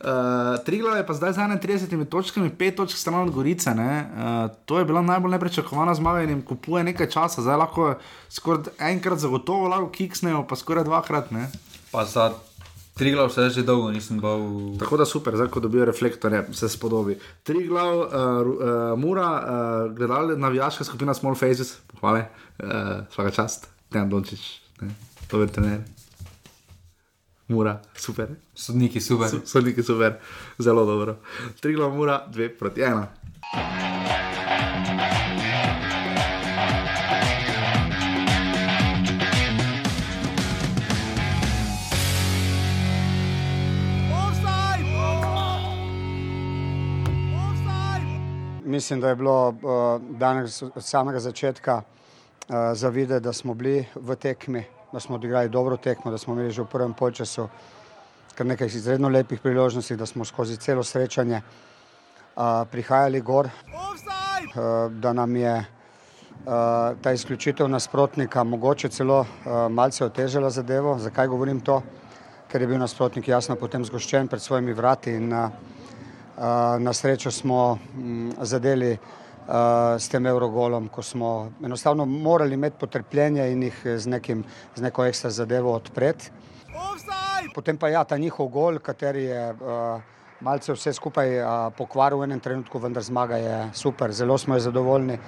Uh, Triglav je pa zdaj z 31 točkami, 5 točk stran od Gorice. ne. Uh, to je bila najbolj neprečakovana zmaga in jim kupuje nekaj časa, zdaj lahko skoraj enkrat zagotovo lahko kiksnejo, pa skoraj dvakrat. Ne. Pa za Triglav se že dolgo nisem bal. Tako da super, zdaj ko dobijo reflektorje, se spodobi. Triglav, uh, uh, Mura, uh, gledali navijaška skupina Small Faces, hvale, uh, svaka čast, Dejan Dončić, ne, dober trener. Mura, super. Sodniki super. So- Sodniki super, zelo dobro. Triglav, Mura, dve proti ena. Mislim, da je bilo uh, danes od samega začetka uh, zavideti, da smo bili v tekmi, da smo odigrali dobro tekmo, da smo imeli že v prvem polčasu kar nekaj izredno lepih priložnosti, da smo skozi celo srečanje uh, prihajali gor, uh, da nam je uh, ta izključitev nasprotnika mogoče celo uh, malce otežala zadevo. Zakaj govorim to? Ker je bil nasprotnik jasno potem zgoščen pred svojimi vrati in uh, na srečo smo um, zadeli uh, s tem Eurogolom, ko smo enostavno morali imeti potrpljenje in jih z, nekim, z neko ekstra zadevo odpreti. Potem pa ja, ta njihov gol, kateri je uh, malce vse skupaj pokvaril v enem trenutku, vendar zmaga je super, zelo smo zadovoljni.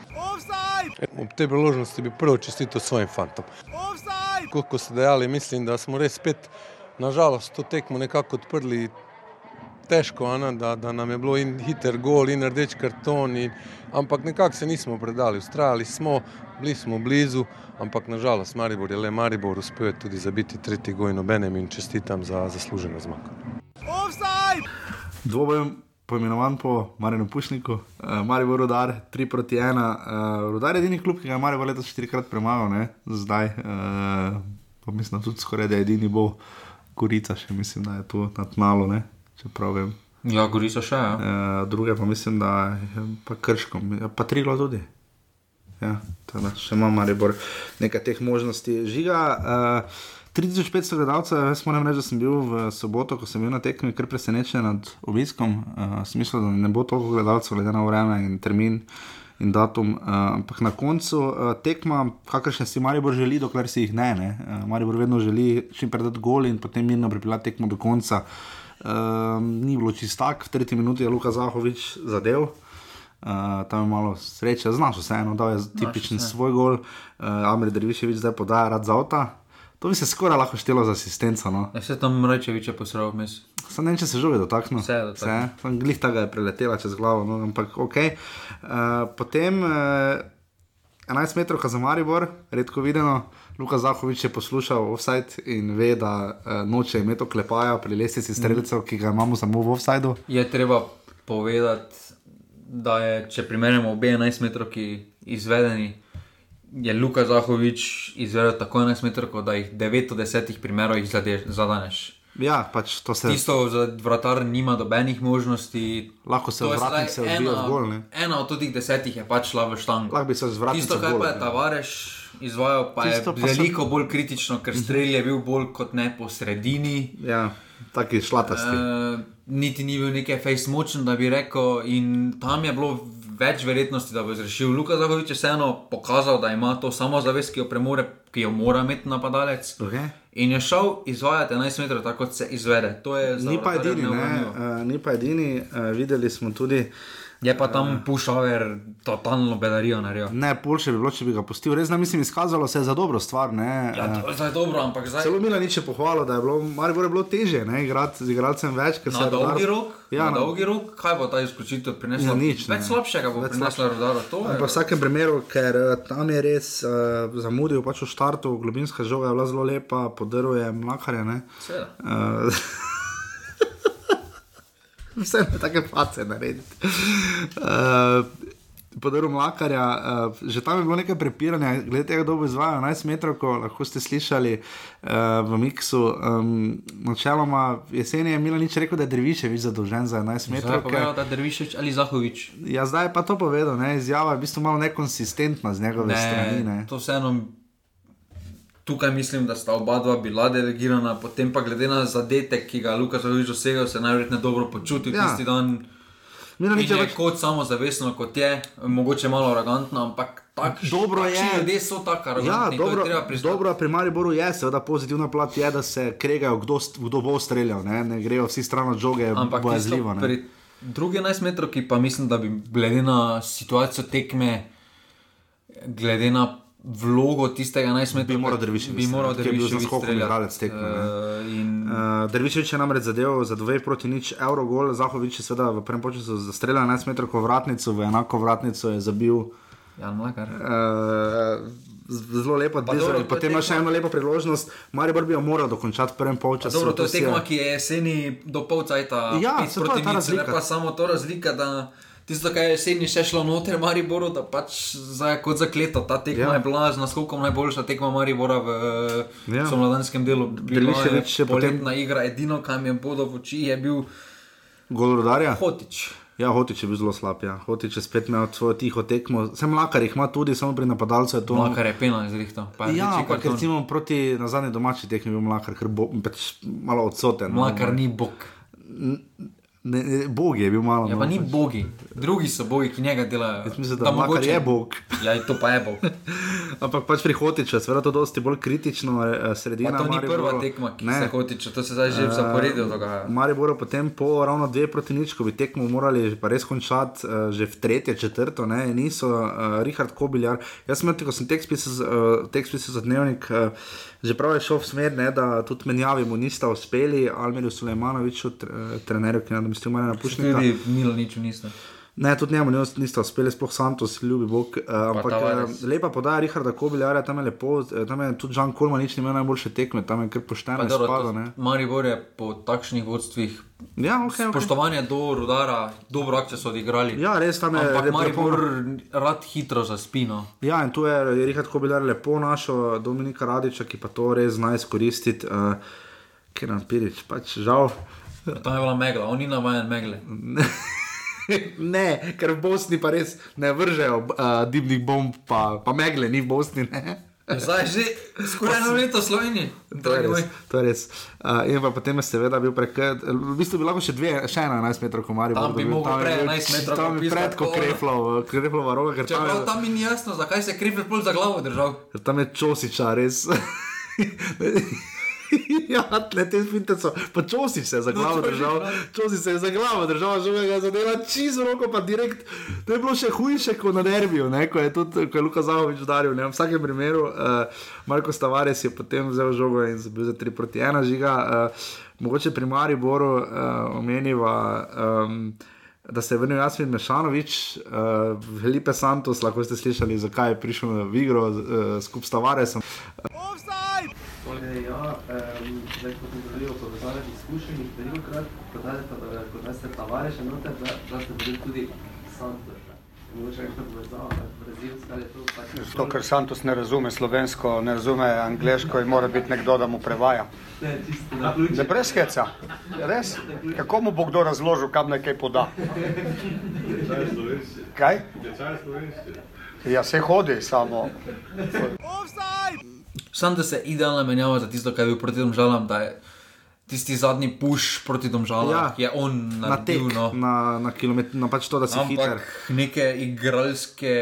Ob tej priložnosti bi prvo čestito svojim fantom. Kot ste dejali, mislim, da smo res spet, nažalost, to tekmo nekako odprli težko, ne, da, da nam je bilo in hiter gol, in rdeč karton, in, ampak nekako se nismo predali, ustrajali smo, bili smo blizu, ampak nažalost Maribor je le Maribor, uspel je tudi zabiti tretji gol in obenem in čestitam za zasluženo zmago. Dvobojem poimenovan po Marinu Pušniku, uh, Maribor Rudar 3 proti 1. Uh, Rudar je edini klub, ki ga je Maribor letos štirikrat premagal, ne? zdaj. Uh, pa mislim, da tudi skoraj da edini bo Gorica, še mislim, da je to na tnalu čeprav vem. Ja, gori so še. Ja. E, druge pa mislim, da je pa krško, ja, pa trilo tudi. Ja, tada, še imamo ali nekaj teh možnosti. Žiga, uh, 3500 gledalcev, jaz moram reči, da sem bil v soboto, ko sem bil na tekmi, kar presenečen nad obiskom. Uh, smisel, da ne bo toliko gledalcev, glede na vreme in termin. In datum, uh, ampak na koncu uh, tekma, kakršne si Maribor želi, dokler si jih ne. ne. Uh, Maribor vedno želi čim prej dati gol in potem mirno pripeljati tekmo do konca. Uh, Um, ni bilo čistak, v tretji minuti je Luka Zahovič zadev. Uh, tam je malo sreče, znaš vseeno, da je tipičen svoj gol, uh, Amir Drviševič zdaj podaja rad za avta. To bi se skoraj lahko štelo za asistenco. No. Ja, se tam reče, več je posral vmes. Sam ne vem, če se žoge dotaknil. Vse je dotaknil. Glih tega je preletela čez glavo, no, ampak ok. Uh, potem uh, 11 metrov za Maribor, redko videno. Luka Zahovič je poslušal offside in ve, da uh, noče imeti oklepaja pri lesici streljcev, ki ga imamo samo v offsideu. Je treba povedati, da je, če primerjamo obe 11 metrov, ki izvedeni, je Luka Zahovič izvedel tako 11 metrov, da jih 9 od 10 primerov zadaneš. Ja, pač to se. Tisto za vratar nima dobenih možnosti. Lahko se vrati, se odvija zgolj. Ena od teh desetih je pač šla v štango. Lahko bi se zvrati. Tisto, kar pa je tavareš izvajal, pa Tisto je pa veliko sem... bolj kritično, ker strelj je bil bolj kot ne po sredini. Ja, taki šlatasti. Uh, niti ni bil nekaj face močen, da bi rekel, in tam je bilo več verjetnosti, da bo zrešil. Luka Zahovič je vseeno pokazal, da ima to samozavest, ki jo premore, ki jo mora imeti napadalec. Okay. In je šel izvajati 11 metrov, tako kot se izvede. Ni pa, edini, uh, ni pa edini, uh, videli smo tudi. Je pa tam uh, pušaver, totalno bedarijo naredil. Ne, boljše bi bilo, če bi ga pustil. Res, ne, mislim, izkazalo se je za dobro stvar. Ne, ja, to je zdaj dobro, ampak zdaj. Celo Mila niče pohvalo, da je bilo, malo je bilo teže, ne, igrati z igralcem več. Na dolgi rok? Ja, na dolgi rok, kaj bo ta izključitev prinesla? Ja, nič. Več slabšega bo prinesla rodara. V vsakem primeru, ker tam je res uh, zamudil pač v štartu, globinska žoga je bila zelo lepa, podaril je mlakarje. Seveda. vse na take face narediti. Uh, Podaril mlakarja, uh, že tam je bilo nekaj prepiranja, glede tega, kdo bo izvajal 11 metrov, ko lahko ste slišali uh, v Miksu. Um, načeloma jesen je Mila nič rekel, da je Drviševič zadolžen za 11 metrov. Zdaj je povedal, da je Drviševič ali Zahovič. Ja, zdaj je pa to povedal, ne? izjava je v bistvu malo nekonsistentna z njegove ne, strani. Ne? To vseeno tukaj mislim, da sta oba dva bila delegirana, potem pa glede na zadetek, ki ga je Lukas Zahovič dosegel, se najverjetneje dobro počuti ja. tisti dan. Mi ne vidimo kot samo zavestno, kot je, mogoče malo arogantno, ampak tako dobro je. Ljudje so tako arogantni. Ja, dobro, dobro pri Mariboru je, seveda pozitivna plat je, da se kregajo, kdo, kdo bo streljal, ne, ne grejo vsi stran od žoge, ampak bojazljivo. Drugi 11 metrov, ki pa mislim, da bi glede na situacijo tekme, glede na vlogo tistega najsmešnejšega. Bi moral Drviševič biti. Bi moral Drviševič biti skokovni igralec tekme. Uh, in... uh, Drviševič je namreč zadeval za 2 proti nič Eurogol, Zahovič je seveda v prvem času zastreljal 11 metrov vratnico, v enako vratnico je zabil. Jan Mlakar. Uh, Zelo lepo, je potem imel še eno lepo priložnost. Marijo bi jo moral dokončati v prvem polčasu. Dobro, to je tekma, ki je jeseni do polcajta. Ja, se pravi, ta razlika. Ne pa samo to razlika, da tisto, kar je jeseni še šlo noter, Mariboru, da pač za, kot zakleto. Ta tekma Ja. je bila z naskokom najboljša tekma Maribora v Ja. ja. mladanskem delu. Bila Delišević še je potem- poletna igra, edino, kar mi je bodo v oči, je bil Gol rodarja? Hotič. Ja, Hotič je bil zelo slab. Ja. Hotič je spet imel svojo tiho tekmo. Sem lakar jih ima tudi, samo pri napadalcu je to. Mlakar je penal je Ja, ampak recimo proti na zadnji domači tekmi je bil mlakar, ker bo pač malo odsoten. no. Mlakar ni bog. Ne, ne, bog je bil malo. Ja, no, pa ni pač. bogi, drugi so bogi, ki njega delajo. Jaz mislim, da Mlakar je bog. Ja, to pa je bog. Ampak pač pri Hotiču seveda to dosti bolj kritično, eh, sredina. Pa to ni Mariboru. prva tekma, ki Ne. se hotiče, to se zdaj že v zaporedju dogaja. Maribor potem po ravno dve proti nič, ko bi tekmo morali pa res končati, uh, že v tretje, četrto, ne, niso, uh, Richard Kobiljar. Jaz sem, ko sem tekst pisal, uh, tekst pisal za dnevnik, uh, že prav je šel v smer, ne, da tudi menjavi mu nista uspeli, Almirju Sulejmanoviču, tr, uh, trenerju, ki je nadomestil Marina Pušnika. Tudi Milaniču niste. Ne, tudi njemu nis- nista uspeli, sploh Santos, ljubi Bog. Uh, ampak uh, lepa podaja Richarda Kobiljarja, tam je lepo, eh, tam je tudi Žan Kolman, nič ni imel najboljše tekme, tam je kar pošteno izpadlo. ne. Maribor je po takšnih vodstvih Ja, okay, okay. spoštovanje do rudara, dobro akcijo so odigrali. Ja, res tam je Ampak lepo- Maribor rad hitro za spino. Ja, in tu je Richard Kobilar lepo našel Dominika Radiča, ki pa to res zna izkoristiti, uh, ker nam pirič, pač žal. Tam je bila megla, on ni navaden megle. ne, ker v Bosni pa res ne vržejo uh, dimnih bomb, pa, pa megle ni v Bosni. Ne? Zdaj je že skoraj eno leto Sloveniji. To je res. To je res. Uh, in pa potem je seveda bil prek, v bistvu bi lahko še dve, še ena 11 metrov, ko Marijo Tam bi mogel prej 11 metrov Tam bi popisati, pred, ko ko- kreflov, kreflova roga, ker tam Čeprav je, tam mi ni jasno, zakaj se je krivel pol za glavo držal. tam je čosiča, res. ja, tle te finte so, pa čosi se je za glavo to je že držal, čosi se je za glavo držal, že ga je zadela čisto roko, pa direkt, to je bilo še hujše kot na derbiju, ne, ko je tudi, ko je Luka Zahovič udaril, ne, v vsakem primeru, uh, Marko Stavares je potem vzel žogo in bil za 3 proti 1 žiga, uh, mogoče pri Mariboru uh, omeniva, um, da se je vrnil Jasmin Mešanovič, uh, Felipe Santos, lahko ste slišali, zakaj je prišel v igro uh, skupaj s Tavaresom. Torej, ja, um, zdaj, ko sem želel povezati izkušenj, veliko krat podaljate, da ko da ste tavareše noter, da, da ste bili tudi Santos. Mogoče kakšna povezava, brazilska ali to pač. Zato, ker Santos ne razume slovensko, ne razume angliško in mora biti nekdo, da mu prevaja. Ne, čisto da. Ne brez heca, res. Kako mu bo kdo razložil, kam naj kaj poda? Kaj? Ja, se hodi samo. Sam da se idealna menjava za tisto, kar je bil proti domžalam, da je tisti zadnji puš proti domžalam, Ja, je on Na tek, naredil. No. na, na kilometr, na pač to, da si hiter. Ampak neke igralske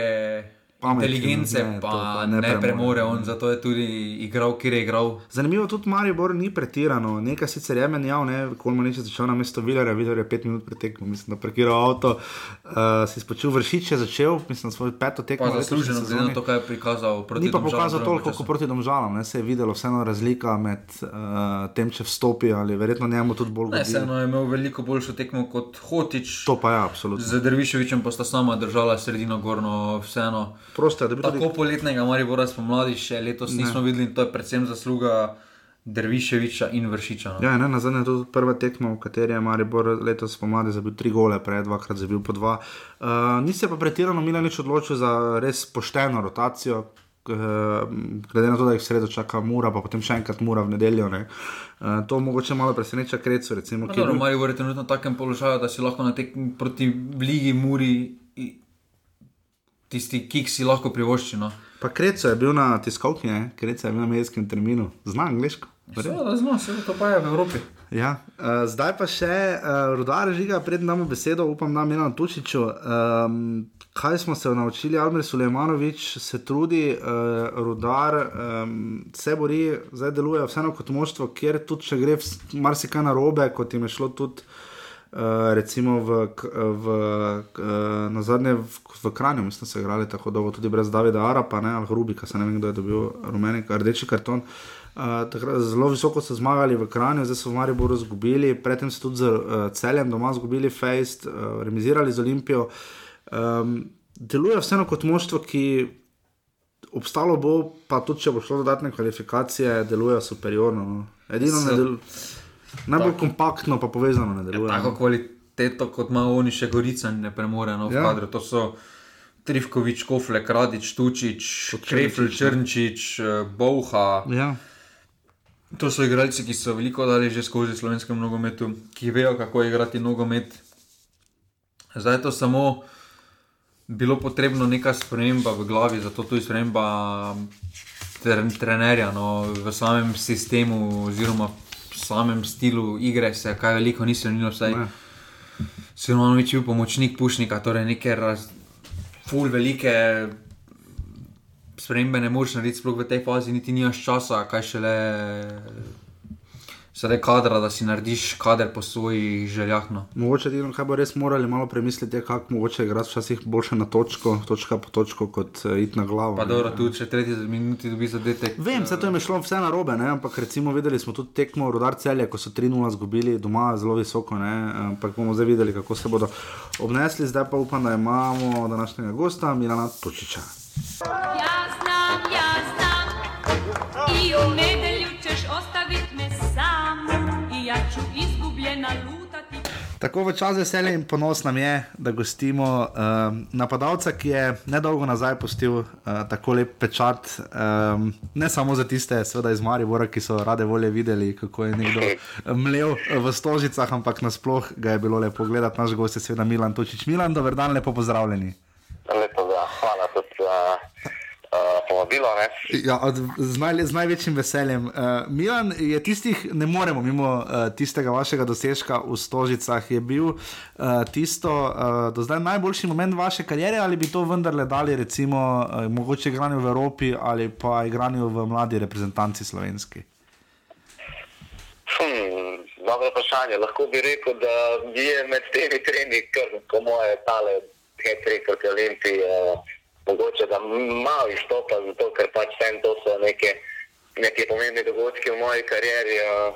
Pameti, inteligence ne, pa pa ne, ne premore. premore, on zato je tudi igral, kjer je igral. Zanimivo, tudi Maribor ni pretirano, nekaj sicer je menjal, ne, Kolmanič je začel na mesto Vilerja, Viler je pet minut pretekel, mislim, da prekiral avto, uh, si spočil vršič je začel, mislim, svojo peto tekmo. Pa zasluženo, glede na to, kaj je prikazal proti Ni pa Domžalam pokazal toliko kot proti domžalam, ne, se je videlo vseeno razlika med uh, tem, če vstopi ali verjetno njemu tudi bolj Ne, vseeno je imel veliko boljšo tekmo kot Hotič. To pa je, absolutno. Z Derviševičem pa sta sama držala sredino gorno, vseeno. Prosto je, da bi tudi- Tako poletnega Maribora spomladi še letos Ne. nismo videli in to je predvsem zasluga Derviševiča in Vršiča. No. Ja, ne, na zadnje je tudi prva tekma, v kateri je Maribor letos pomladi zabil tri gole, prej dvakrat zabil po dva. Uh, ni se pa pretirano Milanič odločil za res pošteno rotacijo. Uh, glede na to, da jih sredo čaka Mura, pa potem še enkrat Mura v nedeljo. Ne. Uh, to mogoče malo preseneča Krecu. Recimo, No, dobro, bil- Maribor je trenutno v takem položaju, da si lahko na tekmi proti Ligi Muri tisti kik si lahko privošči. No. Pa Krecu je bil na tiskovki, ne? Krecu je bil na medijskem terminu, zna angliško. Seveda, zna, seveda to pa je v Evropi. Ja, uh, zdaj pa še uh, rudar žiga, predtem damo besedo, upam, da Milan Tučiču. Um, kaj smo se naučili, Almer Sulejmanovič se trudi, uh, rudar um, se bori, zdaj deluje vseeno kot moštvo, kjer tudi če gre marsikaj na robe, kot jim je šlo tudi. Uh, recimo v, v, uh, na zadnje v, v Kranju, mislim, so igrali tako dolgo, tudi brez Davida Arapa, ne, ali Rubika, se ne vem, kdo je dobil rumeni, rdeči karton. Uh, takrat, zelo visoko so zmagali v Kranju, zdaj so v Mariboru izgubili, predtem so tudi z uh, celjem doma izgubili Fejst, uh, remizirali z Olimpijo. Um, deluje vseeno kot moštvo, ki obstalo bo, pa tudi če bo šlo dodatne kvalifikacije, deluje superiorno. No. Edino Se- ne deluje. Najbolj kompaktno, pa povezano ne deluje. Tako no. kvali kvaliteto, kot ima oni še Gorica, ne premore no, v Ja. kadru. To so Trifkovič, Kofle, Kradič, Tučič, Krefl, Črnčič, eh, Bouha. Ja. To so igralci, ki so veliko dali že skozi slovenskem nogometu, ki vejo, kako igrati nogomet. Zdaj je to samo bilo potrebno neka sprememba v glavi, zato tudi sprememba tre, trenerja no, v samem sistemu, oziroma samem stilu igre, se kaj veliko ni spremenilo. Vsaj Ne. Silonovič je bil pomočnik Pušnika, torej neke raz, ful velike spremembe ne moreš narediti, sploh v tej fazi, niti nimaš časa, kaj šele. Sedaj kadra, da si narediš kader po svojih željah. No. Mogoče ti, kaj bo res morali malo premisliti, je, kako mogoče igrati včasih boljše na točko, točka po točko, kot uh, iti na glavo. Pa ne. dobro, tu če tretji minuti dobi zadetek. Vem, vse to je mi šlo vse na robe, ne? ampak recimo videli smo tudi tekmo Rudar celje, ko so 3-0 zgubili doma zelo visoko, ne? ampak bomo zdaj videli, kako se bodo obnesli. Zdaj pa upam, da imamo današnjega gosta, Milana Točiča. Ja znam, ja znam I u Tako v čas veselja in ponos nam je, da gostimo um, napadalca, ki je nedolgo nazaj postil uh, tako lep pečat, um, ne samo za tiste, seveda iz Maribora, ki so rade volje videli, kako je nekdo mlev v stožicah, ampak nasploh ga je bilo lepo gledati. Naš gost je seveda Milan Točič. Milan, dober dan, lepo pozdravljeni. Lepo, da. Hvala tudi za uh, povabilo. Ne? Ja, od, z, naj, z največjim veseljem. Uh, Milan je tistih, ne moremo mimo uh, tistega vašega dosežka v Stožicah, je bil uh, tisto uh, do zdaj najboljši moment vaše kariere, ali bi to vendarle dali, recimo, uh, mogoče igranju v Evropi ali pa igranju v mladi reprezentanci slovenski? Hmm, dobro vprašanje. Lahko bi rekel, da je med temi tremi, kar po moje tale Hetrik proti Olimpiji, uh, mogoče da malo izstopa, zato ker pač vsem to so neke, neke pomembne dogodke v moji karieri. Uh,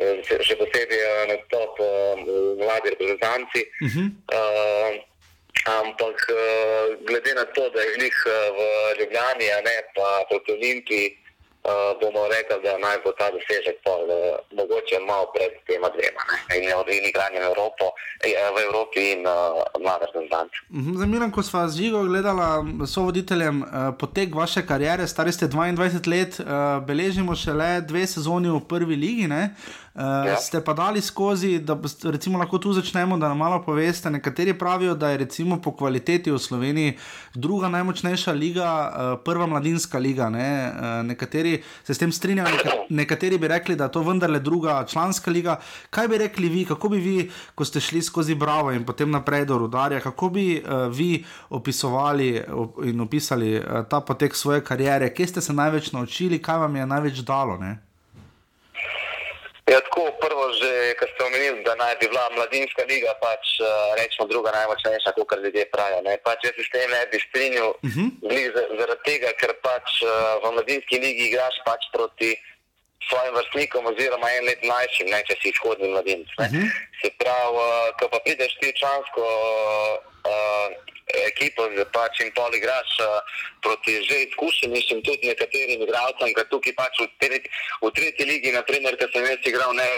Še še posebej uh, nastop uh, v mladi reprezentanci. Uh -huh. uh, ampak uh, glede na to, da je njih uh, v Ljubljani, a ne pa proti Olimpiji, uh, bomo rekli, da naj bo ta dosežek pol, uh, mogoče malo pred tema dvema. Ne? In, in igranje v, Evropo, eh, v Evropi in uh, mlada reprezentanca. Mhm, Zdaj, Milan, ko smo z Žigo gledali, so voditeljem uh, potek vaše kariere, stari ste 22 let, uh, beležimo šele dve sezoni v prvi ligi. Ne? Uh, ja. Ste pa dali skozi, da recimo lahko tu začnemo, da nam malo poveste. Nekateri pravijo, da je recimo po kvaliteti v Sloveniji druga najmočnejša liga, uh, prva mladinska liga. Ne? Uh, nekateri se s tem strinjajo, neka, nekateri bi rekli, da je to vendarle druga članska liga. Kaj bi rekli vi, kako bi vi, ko ste šli skozi Bravo in potem naprej do Rudarja, kako bi uh, vi opisovali op- in opisali uh, ta potek svoje kariere, kje ste se največ naučili, kaj vam je največ dalo? Ne? Ja, tako prvo, že kar ste omenili, da naj bi bila mladinska liga, pač uh, rečemo druga najmočnejša, kot ljudje pravijo. ne. Pač jaz se s tem ne bi strinjal, uh Mhm. -huh. zaradi tega, ker pač uh, v mladinski ligi igraš pač proti svojim vrstnikom oziroma en let mlajšim, ne če si izhodni mladinec. Uh -huh. Se pravi, uh, ko pa prideš ti člansko uh, ekipo, pač in pol igraš uh, proti že izkušenim in tudi nekaterim igralcem, ker tukaj pač v, tretji, v tretji ligi, naprimer, ker sem jaz igral, ne,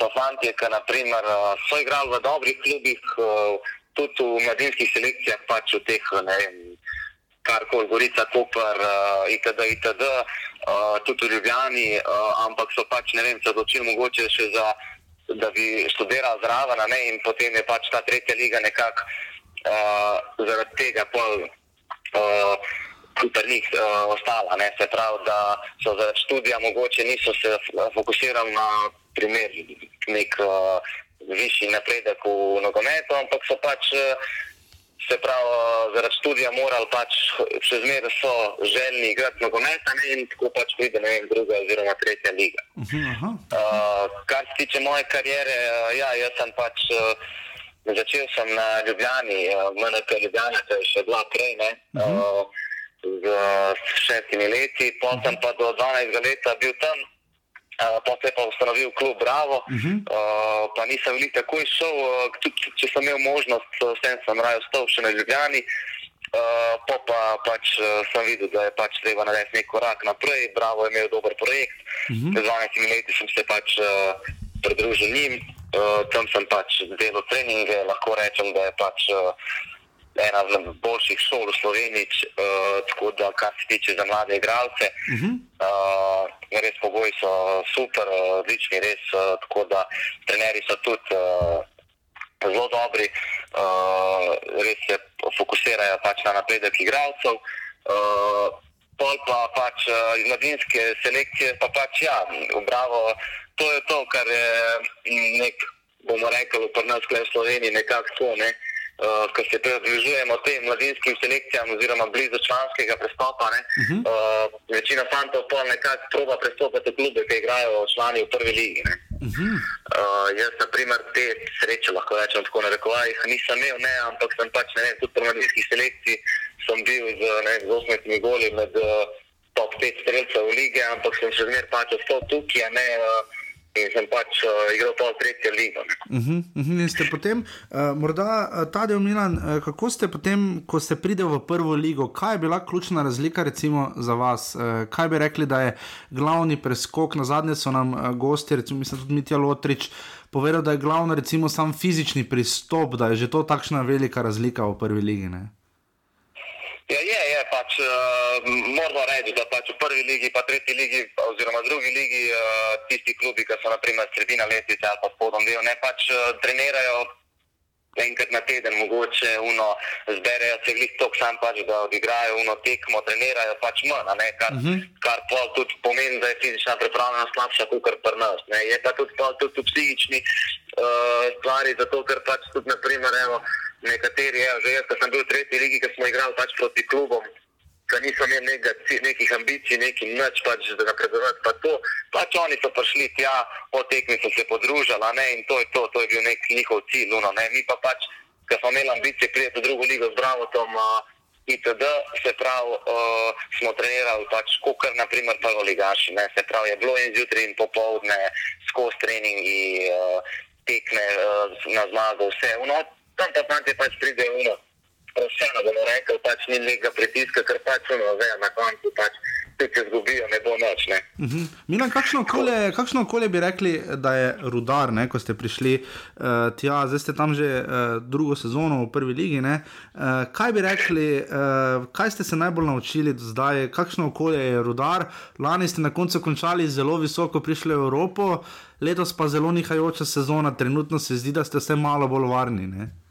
so fantje, ki naprimer, uh, so igrali v dobrih klubih, uh, tudi v mladinskih selekcijah, pač v teh, ne vem, karkoli, Gorica, Koper, uh, itd., itd., uh, tudi v Ljubljani, uh, ampak so pač, ne vem, se odločili mogoče še za, da bi študiral zraven, ne, in potem je pač ta tretja liga nekako uh, zaradi tega pol. Uh, Pri njih uh, ostala, ne? se pravi, da so zaradi študija mogoče niso se fokusirali na primer, nek uh, višji napredek v nogometu, ampak so pač uh, se pravi, uh, zaradi študija morali pač še zmeraj so željni igrati nogomet, in tako pač pride ne vem, druga oziroma tretja liga. Uh, kar se tiče moje kariere, uh, ja, jaz sem pač uh, začel sem na Ljubljani, uh, MNK Ljubljana, to je še bila prej, ne, uh, z uh, šestimi leti, potem sem pa do 12 leta bil tam. Uh, potem pa ustanovil klub Bravo, uh -huh. uh, pa nisem veliko takoj šel, uh, tudi če sem imel možnost, uh, vsem sem raje ostal še na Ljubljani. Uh, po pa pač uh, sem videl, da je pač treba narediti nek korak naprej. Bravo je imel dober projekt. Mhm. Z 12 leti sem se pač uh, pridružil njim. Uh, tam sem pač delal treninge, lahko rečem, da je pač uh, ena boljših šol v Sloveniji, uh, tako da kar se tiče za mlade igralce. Uh -huh. Uh, res pogoji so super, odlični, res, uh, tako da trenerji so tudi uh, zelo dobri, uh, res se fokusirajo pač na napredek igralcev. Uh, pol pa pač uh, iz mladinske selekcije, pa pač ja, bravo, to je to, kar je nek, bomo rekli, v Prnavsku in Sloveniji nekako to, ne. Uh, ko se približujemo tem mladinskim selekcijam, oziroma blizu članskega prestopa, ne, uh -huh. uh, večina fantov pa nekako proba prestopiti v klube, ki igrajo člani v prvi ligi. Ne. Uh -huh. uh, jaz, na primer, te sreče lahko rečem tako na rekovajih, nisem imel, ne, ampak sem pač ne vem, tudi pri mladinskih selekcij sem bil z, ne, z 8 goli med uh, top 5 streljcev lige, ampak sem še zmer pač ostal tukaj, ne. Uh, In sem pač uh, igral pa v tretjo ligo. Uh -huh, uh -huh. Ste potem, uh, morda uh, ta del Milan, uh, kako ste potem, ko ste prideli v prvo ligo, kaj je bila ključna razlika recimo, za vas? Uh, kaj bi rekli, da je glavni preskok? Na zadnje so nam uh, gosti, recimo mislim, tudi Mitja Lotrič, povedal, da je glavno recimo sam fizični pristop, da je že to takšna velika razlika v prvi ligi. Ne? Ja, je, je pač, uh, moramo reči, da pač v prvi ligi, pa tretji ligi, oziroma drugi ligi, uh, tisti klubi, ki so naprimer sredina lestvice ali pa spodom del, ne pač uh, trenirajo enkrat na teden, mogoče uno, zberejo se glih tok sam pač, da odigrajo uno tekmo, trenirajo pač manj, ne, kar, uh -huh. kar pa tudi pomeni, da je fizična pripravljenost slabša kot pri nas. Ne. Je pa tudi, pa tudi psihični uh, stvari, zato ker pač tudi, naprimer, evo, nekateri, evo, že jaz, ko sem bil v tretji ligi, ko smo igrali pač proti klubom, da nisem imel nekega, nekih ambicij, nekih noč, pač, da napredovati. Pa to, pač oni so prišli tja, po tekmi so se podružili, ne, in to je to, to je bil nek njihov cilj. No, ne. Mi pa pač, ker smo imeli ambicije, prijeti v drugo ligo z Bravotom. Uh, ITD, se pravi, uh, smo trenirali pač kot kar naprimer prvoligaši, ne, se pravi, je bilo in zjutraj in popovdne, skozi treningi, uh, tekme uh, na zmago, vse. No, tam pa fante pač pridejo, no, vseeno bomo rekli, pač ni nekega pritiska, ker pač ono, ve, na koncu pač te, ki zgubijo, ne bo noč, ne. Uh -huh. Milan, kakšno okolje, kakšno okolje bi rekli, da je rudar, ne, ko ste prišli uh, tja, zdaj ste tam že uh, drugo sezono v prvi ligi. Uh, kaj bi rekli, uh, kaj ste se najbolj naučili do zdaj, kakšno okolje je rudar? Lani ste na koncu končali zelo visoko, prišli v Evropo, letos pa zelo nihajoča sezona, trenutno se zdi, da ste vse malo bolj varni. Ne?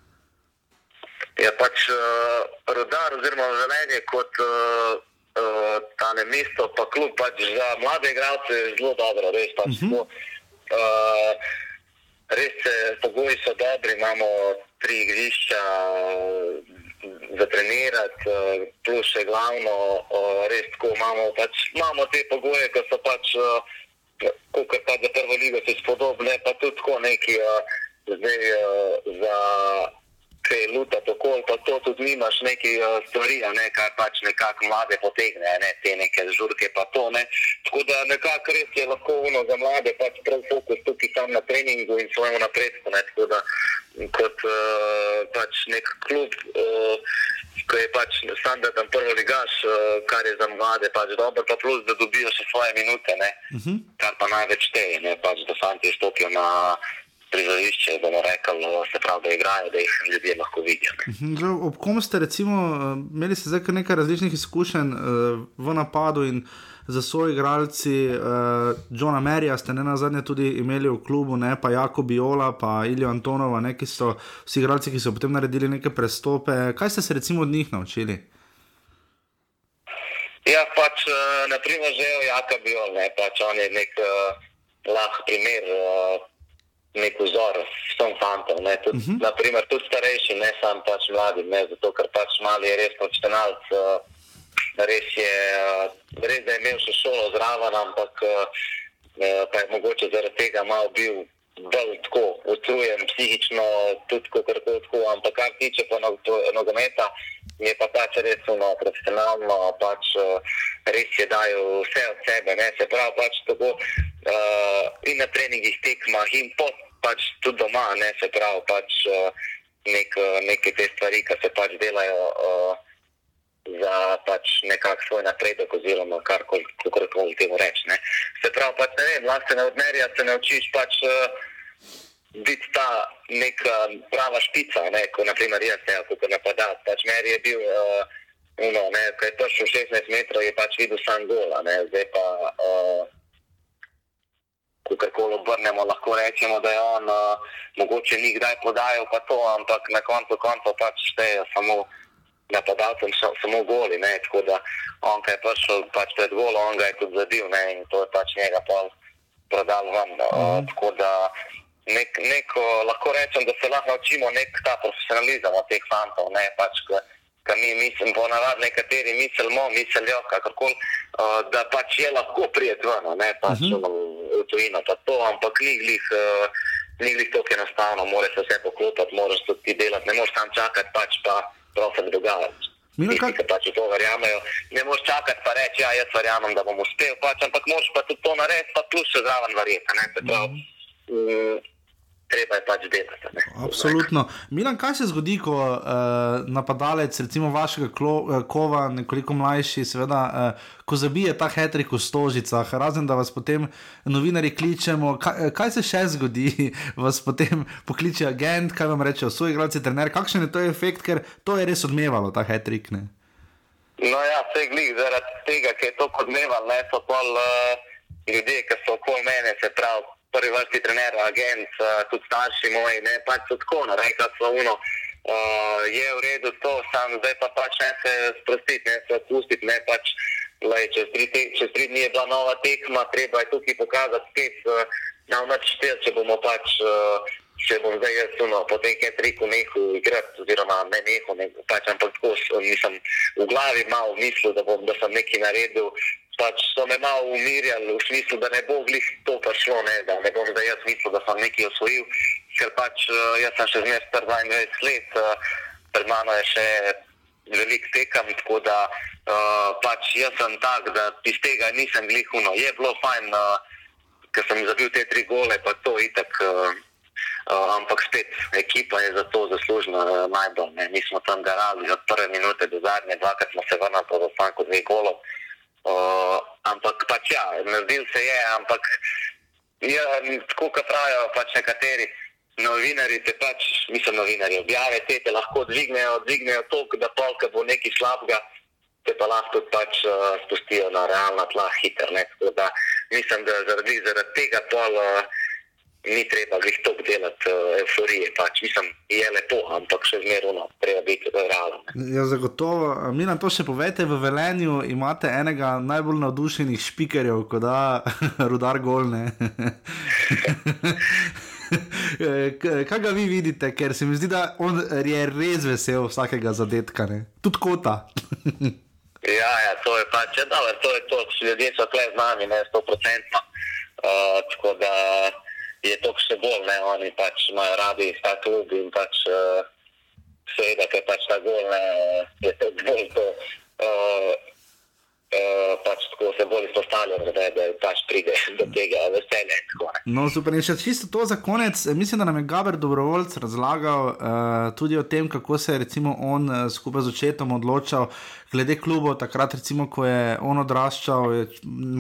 Je pač uh, rodar oziroma velenje kot uh, uh, tale mesto, pa klub pač za mlade igralce je zelo dobro, res pač uh -huh. uh, res se pogoji so dobri, imamo tri igrišča za trenirati, uh, plus še glavno, uh, res tako imamo, pač, imamo te pogoje, ki so pač, uh, kot pač za prvo ligo se spodobne, pa tudi tako neki uh, zdaj uh, za ki je luta tako, pa to tudi nimaš neki uh, stvari, ne, kar pač nekako mlade potegne, ne, te neke žurke pa to, ne. Tako da nekako res je lahko uno za mlade, pač prav fokus tukaj tam na treningu in svojemu napredku, ne, tako da kot uh, pač nek klub, uh, ko je pač standarden prvo ligaš, uh, kar je za mlade pač dobro, pa plus, da dobijo še svoje minute, ne, uh -huh. kar pa največ teje, ne, pač da fanti stopijo na prizorišče, bomo rekli, se pravi, da igrajo, da jih ljudje lahko vidijo. Zdaj, ob kom ste recimo, imeli ste zdaj nekaj različnih izkušenj uh, v napadu in za svoje igralci, uh, Johna Merija ste ne na zadnje tudi imeli v klubu, ne pa Jako Biola, pa Ilijo Antonova, ne, ki so vsi igralci, ki so potem naredili neke prestope. Kaj ste se recimo od njih naučili? Ja, pač na primer, že je Jaka Biol, ne pač on je nek uh, lahk primer. Uh, nek vzor vsem fantom. Tud, uh -huh. Naprimer, tudi starejši, ne samo pač mladi, ne, zato ker pač mali je res počtenalc. Uh, res je, uh, res da je imel še šolo zraven, ampak uh, pa je mogoče zaradi tega malo bil bolj tako utrujen, psihično, tudi kot tako. Ampak kar tiče pa nogometa, je pa pač res uno, profesionalno, pač uh, res je dajo vse od sebe, ne, se pravi pač tako. Uh, in na treningih tekmah, in pot, pač tudi doma, ne se pravi, pač uh, nek, neke te stvari, ki se pač delajo uh, za pač nekakšen svoj napredek, oziroma kar koli temu reči. Se pravi, pač ne vem, lahko se ne odmerja, se naučiš pač. Uh, biti ta neka prava špica, ne, ko naprimer jaz, ne, kot napadalec. Pač meni je bil, uh, uno, ne, ko je prišel 16 metrov, je pač videl sam gola, ne, zdaj pa, uh, ko karkoli obrnemo, lahko rečemo, da je on uh, mogoče ni kdaj podajal pa to, ampak na koncu konca pač šteje samo napadalcem samo goli, ne, tako da on, ki je prišel pač pred golo, on ga je tudi zadil, ne, in to je pač njega pol prodal ven. Uh, tako da nek, neko, lahko rečem, da se lahko naučimo nek ta profesionalizem od teh fantov, ne pač, ker mi mislim, ponavadi nekateri mislimo, mislijo, kakorkoli, uh, da pač je lahko prijet ven, ne pač uh -huh. v tujino, pa to, ampak ni glih. Uh, Ni jih tako enostavno, moraš se vse poklopiti, moraš tudi delati, ne moreš tam čakati, pač pa prav se dogaja. Tisti, ki pač v to verjamejo, ne moreš čakati pa reči, ja, jaz verjamem, da bom uspel, pač, ampak moraš pa tudi to narediti, pa plus še zraven verjeti. Mm. Treba je pač delati. Ne? Absolutno. Milan, kaj se zgodi, ko uh, napadalec, recimo vašega klo, uh, kova, nekoliko mlajši, seveda, uh, ko zabije ta hetrik v stožicah, razen da vas potem novinari kličemo, kaj, kaj se še zgodi, vas potem pokliče agent, kaj vam reče, svoj igralci, trener, kakšen je to efekt, ker to je res odmevalo, ta hetrik. Ne? No, ja, vse glih zaradi tega, ker je to odmevalo, ne so pol uh, ljudje, ki so okoli mene, se pravi prvi vrsti trener, agent, uh, tudi starši moji, ne pač so tako, ne reka so uno. Uh, je v redu to, sam zdaj pa pač ne se sprostiti, ne se odpustiti, ne pač, lej, čez, tri te, čez tri dni je bila nova tekma, treba je tukaj pokazati spet, uh, na noč štel, če bomo pač, uh, če bom zdaj jaz, no, potem kaj triku nehu igrati, oziroma ne nehu, ne, pač, ampak tako, nisem v glavi malo mislil, da bom, da sem nekaj naredil, pač so me malo umirjali, v smislu, da ne bo glih to prišlo, ne, da ne bom zdaj jaz mislil, da sem nekaj osvojil, ker pač uh, jaz sem še zmeraj star 22 let, uh, pred mano je še velik tekam, tako da uh, pač jaz sem tak, da iz tega nisem glihuno. Je bilo fajn, uh, ker sem zabil te tri gole, pa to itak. Uh, Uh, ampak spet, ekipa je za to zaslužna uh, najbolj. Ne. Mi smo tam garali od prve minute do zadnje, dvakrat smo se vrnili po zastanku dveh golov. Uh, Uh, ampak pač ja, naredil se je, ampak ja, tako kot pravijo pač nekateri novinari, te pač, mislim, novinari objave, te te lahko dvignejo, dvignejo toliko, da polka bo nekaj slabega, te pa lahko pač uh, spustijo na realna tla hiter. Tako da mislim, da zaradi, zaradi tega pol. Uh, ni treba jih to delati, uh, euforije. Pač. Mislim, je lepo, ampak še zmerno treba biti realen. Ja, zagotovo. Mi nam to še povete, v Velenju imate enega najbolj navdušenih špikerjev, kot da rudar golne. Kaj ga vi vidite, ker se mi zdi, da on je res vesel vsakega zadetka, tudi kota. ja, ja, to je pač, ja, dobro, to je to, ljudje so tle z nami, ne, sto procentno. Uh, tako da je to še bolj, ne, oni pač imajo radi ta klub in pač uh, seveda, ker pač ta gol ne, je to bolj to. Uh, Uh, pač tako se bolj izpostavljam, da, da pač pride do tega veselja. No, super. In še čisto to za konec. Mislim, da nam je Gaber Dobrovoljc razlagal uh, tudi o tem, kako se je on uh, skupaj z očetom odločal glede klubov, takrat, recimo, ko je on odraščal, je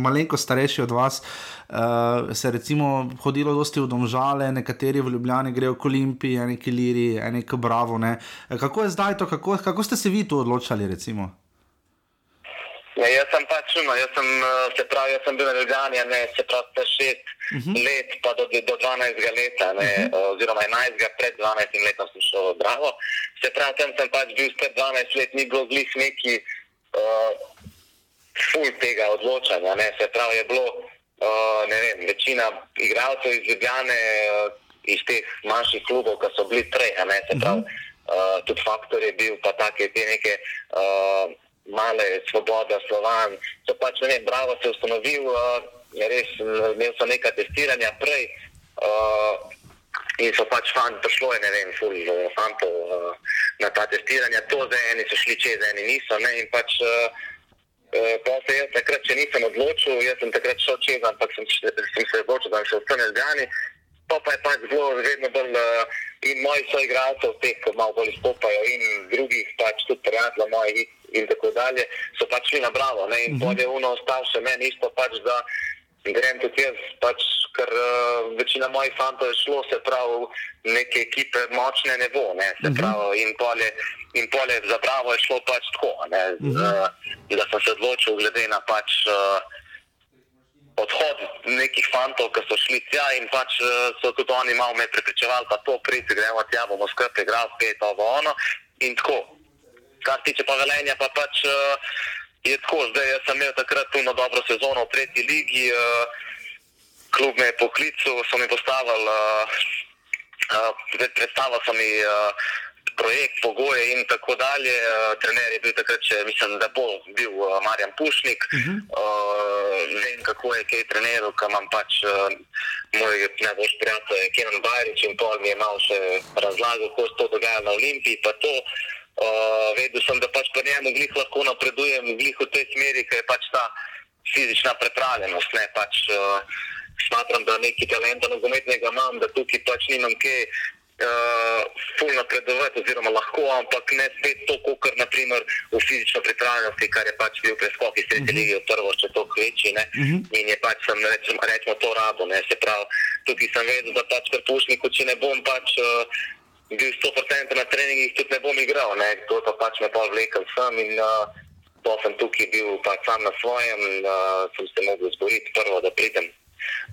malenko starejši od vas. Uh, se je recimo hodilo dosti v domžale, nekateri v Ljubljani grejo k Olimpiji, neki liri, neki bravo. Ne. Kako je zdaj to, kako, kako ste se vi tu odločali? Recimo? Ja, jaz sem pač čuno, jaz sem, eh, se pravi, jaz sem bil na Ljubljani, ne, se pravi, te šest uh mhm. -huh. let, pa do, do 12 leta, ne, uh mhm. -huh. oziroma 11, pred 12 letom sem šel v Bravo. Se pravi, tam sem pač bil spet 12 let, ni bilo glih neki uh, ful tega odločanja, ne, se pravi, je bilo, uh, ne vem, večina igralcev iz Ljubljane, uh, iz teh manjših klubov, ki so bili prej, ne, se pravi, uh -huh. uh, tudi faktor je bil, pa take te neke. Uh, male svobode, slovan. So pač, ne vem, bravo se je ustanovil, uh, res imel so nekaj testiranja prej. Uh, In so pač fanti prišli, ne vem, ful, fantov uh, na ta testiranja. To zdaj eni so šli čez, eni niso. Ne? In pač, uh, uh, se jaz takrat, če nisem odločil, jaz sem takrat šel čez, ampak sem, sem se odločil, da sem šel v stane zgani. Pa pa je pač zelo, vedno bolj uh, in moji so igralci, teh, ki malo bolj izstopajo, in drugih, pač tudi prijatelji moji in tako dalje, so pač šli na bravo. Ne? In bolje mhm. uno ostalo še meni isto pač, da grem tudi jaz, pač, ker uh, večina mojih fantov je šlo, se pravi, neke ekipe močne ne bo, ne, se Mhm. pravi, in polje, in polje za bravo je šlo pač tako, ne, uh, da sem se odločil glede na pač uh, odhod nekih fantov, ki so šli tja in pač uh, so tudi oni malo me prepričevali, pa to priti, gremo tja, bomo skupaj igrali, spet ovo ono in tako. Kar tiče pa velenja, pa pač uh, je tako, zdaj jaz sem imel takrat tuno dobro sezono v tretji ligi, uh, klub me je poklical, so mi postavili, uh, uh, predstavili so mi uh, projekt, pogoje in tako dalje. Uh, trener je bil takrat, če, mislim, da bo bil uh, Marjan Pušnik. Uh -huh. uh, vem, kako je kaj treniral, kam imam pač uh, moj najboljši prijatelj Kenan Bajrič in pol mi je malo še razlagal, kako se to dogaja na Olimpiji. to. Uh, vedel sem, da pač pri njemu glih lahko napredujem, glih v tej smeri, ker je pač ta fizična pripravljenost. Ne, pač, uh, smatram, da nekaj talenta nogometnega imam, da tukaj pač nimam kaj uh, ful napredovati, oziroma lahko, ampak ne spet to, kot naprimer v fizično pripravljenosti, kar je pač bil preskok iz tretje lige v prvo, če to kveči. Ne, Mhm. in je pač sem, rečemo, rečemo to rabo, ne, se pravi, tukaj sem vedel, da pač pri Pušniku, če ne bom pač. Uh, bil 100% na treningih, tudi ne bom igral, ne? to pa pač me pol vlekel sem in uh, to sem tukaj bil pač sam na svojem, uh, sem se mogel zboriti prvo, da pridem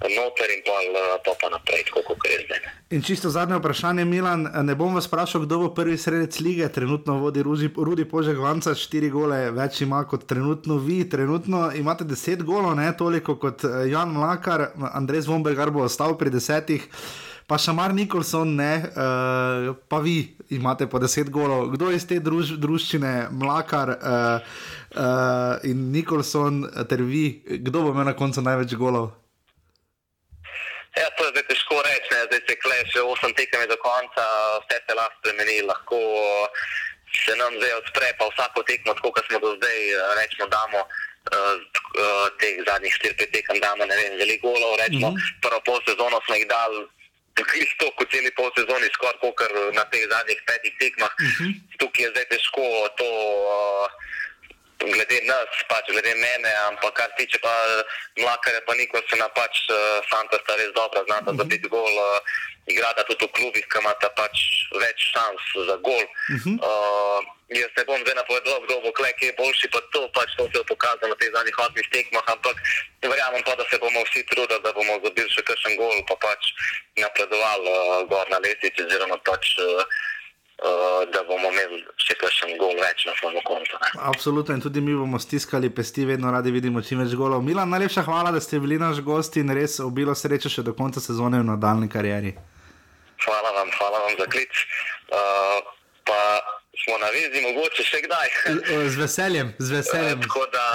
noter in pol uh, to pa naprej, tako kot je zdaj. In čisto zadnje vprašanje, Milan. Ne bom vas vprašal, kdo bo prvi sredec lige. Trenutno vodi Ruzi, Rudi Požek Vanca, štiri gole več ima kot trenutno vi. Trenutno imate deset golov, ne toliko kot Jan Mlakar, Andrej Zvombergar bo ostal pri desetih. Pa Šamar Nikolson, ne, uh, pa vi imate po deset golov. Kdo iz te druž, družščine, Mlakar uh, uh, in Nikolson, ter vi, kdo bo imel na koncu največ golov? Ja, to je zdaj težko reči, ne? zdaj se kleš, že 8 tekem je do konca, vse se lahko spremeni, lahko se nam zdaj odpre, pa vsako tekmo, tako kot smo do zdaj, rečemo, damo. Uh, teh zadnjih 4-5 tekem damo, ne vem, veliko golov. Rečemo, mm -hmm. prvo pol sezono smo jih dali, isto kot celi pol sezoni, skoraj kot na teh zadnjih petih tekmah. Mm -hmm. Tukaj je zdaj težko to. Uh, glede nas, pač glede mene, ampak kar tiče pa mlakarja, pa Nikolsona, pač uh, Santa sta res dobra, znata za biti gol, uh, igrata tudi v klubih, ki imata pač več šans za gol. Uh -huh. uh, jaz ne bom zdaj napovedal, kdo bo klek je boljši, pa to pač to se je pokazalo na teh zadnjih osmih tekmah, ampak verjamem pa, da se bomo vsi trudili, da bomo zabili še kakšen gol, pa pač napredovali uh, gor na lestvici, oziroma pač uh, Uh, da bomo imeli še kakšen gol več na svojem koncu. Absolutno, in tudi mi bomo stiskali pesti, vedno radi vidimo čim več golov. Milan, najlepša hvala, da ste bili naš gost in res obilo sreče še do konca sezone v nadaljni karieri. Hvala vam, hvala vam za klic. Uh, pa smo na vezi, mogoče še kdaj. Z veseljem, z veseljem. Uh, tako da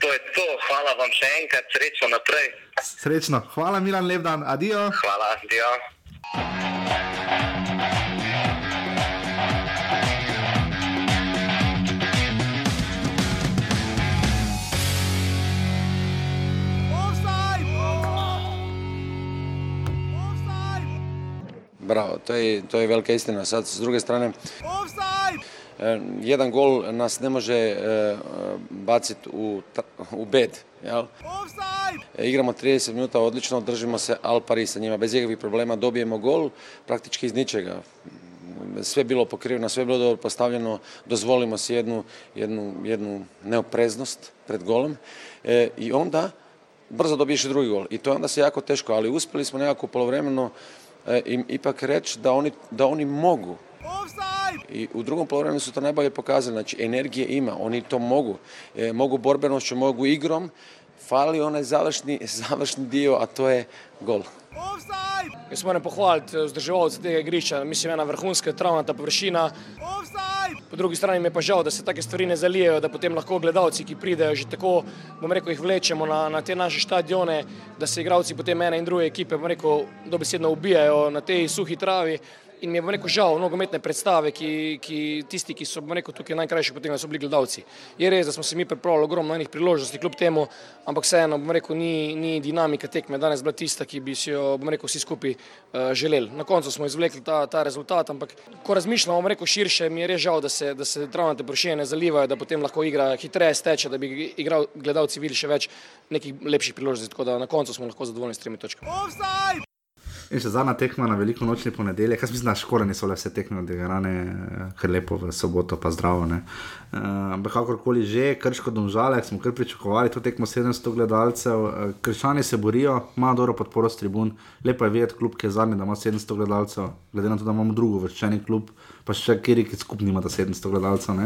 to je to, hvala vam še enkrat, srečno naprej. Srečno, hvala Milan, lep dan, adijo. Hvala, adijo. Bravo, to je, to je velika istina. Sad, s druge strane, e, jedan gol nas ne može e, baciti u, u bed. Jel? E, igramo 30 minuta odlično, držimo se al pari sa njima, bez ikakvih problema dobijemo gol praktički iz ničega. Sve je bilo pokriveno, sve je bilo dobro postavljeno, dozvolimo si jednu, jednu, jednu neopreznost pred golom e, i onda brzo dobiješ drugi gol. I to je onda se jako teško, ali uspjeli smo nekako polovremeno im ipak reći da oni, da oni mogu. I u drugom polovremenu su to najbolje pokazali, znači energije ima, oni to mogu. E, mogu borbenošću, mogu igrom, fali onaj završni, završni dio, a to je gol. Jaz moram pohvaliti vzdrževalce tega igrišča, mislim, ena vrhunska travnata površina. Po drugi strani mi je pa žal, da se take stvari ne zalijejo, da potem lahko gledalci, ki pridejo že tako, bom rekel, jih vlečemo na, na te naše stadione, da se igralci potem ene in druge ekipe, bom rekel, dobesedno ubijajo na tej suhi travi. In mi je rekel žal nogometne predstave, ki, ki tisti, ki so rekel tukaj najkrajši potem, so bili gledalci. Je res, da smo se mi pripravili ogromno enih priložnosti kljub temu, ampak vseeno bom rekel, ni, ni dinamika tekme danes bila tista, ki bi si jo bom rekel vsi skupaj uh, želeli. Na koncu smo izvlekli ta, ta rezultat, ampak ko razmišljamo bom rekel širše, mi je res žal, da se, da se travnate površine ne zalivajo, da potem lahko igra hitreje steče, da bi igral, gledalci videli še več nekih lepših priložnosti, tako da na koncu smo lahko zadovoljni s tremi točkami. In še zadnja tekma na veliko nočni ponedeljek, jaz mislim, da škoda niso le vse tekme odigrane, ker lepo v soboto, pa zdravo. Ne. Uh, ampak kakorkoli že, krško domžale, smo kar pričakovali, to tekmo 700 gledalcev, uh, krščani se borijo, ima dobro podporo s tribun, lepo je videti klub, ki je zadnji, da ima 700 gledalcev, glede na to, da imamo drugo vrščeni klub, pa še kjer je skupni ima 700 gledalcev.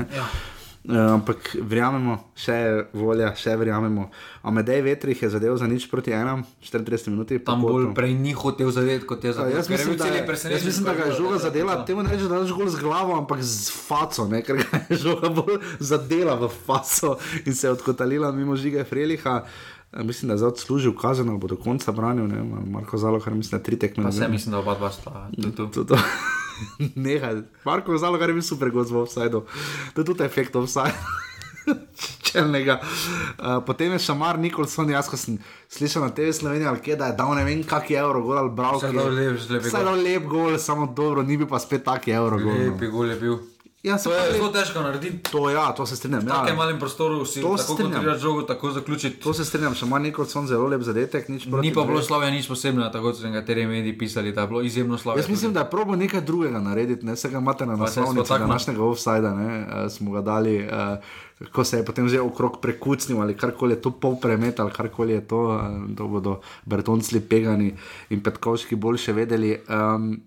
Uh, ampak verjamemo, še je volja, še verjamemo. Amedej Vetrih je zadev za nič proti enam, 34 minut. Tam bolj prej ni hotel zadeti, kot je zadel. Jaz mislim, da, jaz mislim, da ga je žoga zadela, temu ne reče, da je žoga z glavo, ampak z faco, ne? ker ga je žoga bolj zadela v faco in se je odkotalila mimo žiga Freliha. Mislim, da je zdaj odslužil kazen, bo do konca branil, ne, Marko Zalo, kar mislim, da tri tekme. Pa se mislim, da oba dva sta. Nehaj, Marko Zalo, kar je bil super god v offsajdu. To je tudi efekt offside. Čelnega. Uh, potem je šamar Nikolson, jaz ko sem slišal na TV Sloveniji, ali kje da je dal ne vem, kak je evro gol ali bral. Vse dal lep, lep, Vse dal lep gol, samo dobro, ni bil pa spet tak evro gol. Lepi gol je bil. Ja, to je zelo težko narediti. To, ja, to se strinjam. V Ja. takem malem prostoru si To se tako strinjam. kontroliraš žogo, tako zaključiti. To se strinjam, še manj Nikolson zelo lep zadetek. Ni pa bilo dve. slave nič posebnega, tako so nekateri mediji pisali, da je bilo izjemno slave. Jaz mislim, da je probo nekaj drugega narediti, ne vsega imate na naslovnici tako, no. današnjega offsajda, ne, uh, smo ga dali, uh, ko se je potem že okrog prekucnil ali karkoli je to pol premet ali karkoli je to, uh, to bodo Bertoncli pegani in Petkovški boljše vedeli. Um,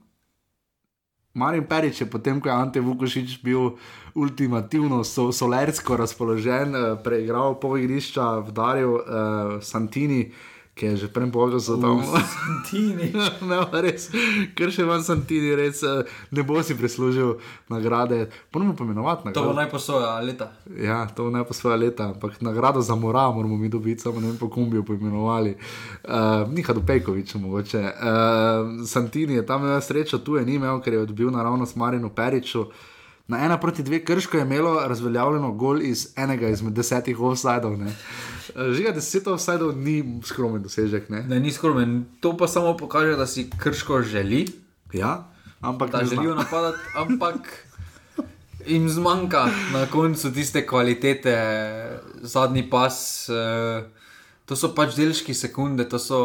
Marin Perič je potem, ko je Ante Vukošič bil ultimativno so, solersko razpoložen, eh, preigral pol igrišča, vdaril uh, Santini, ki je že prej povedal za to. Santini. ne, res, ker še manj Santini, res eh, ne bo si prislužil nagrade. Moramo pomenovati To bo nagrado. najposoja leta. Ja, to ne pa svoje leta, ampak nagrado za mora moramo mi dobiti, samo ne vem, po kom bi jo poimenovali. Uh, Niha Dopejkovič, mogoče. Uh, Santini je tam imel srečo, tu je ni imel, ker je odbil naravno s Marino Periču. Na ena proti dve krško je imelo razveljavljeno gol iz enega izmed desetih offsajdov. Eh, Žiga, deset offsajdov ni skromen dosežek. Ne? Ne, ni skromen. To pa samo pokaže, da si krško želi. Ja, ampak da želijo napadati, ampak jim zmanjka na koncu tiste kvalitete, zadnji pas. Eh, to so pač delški sekunde, to so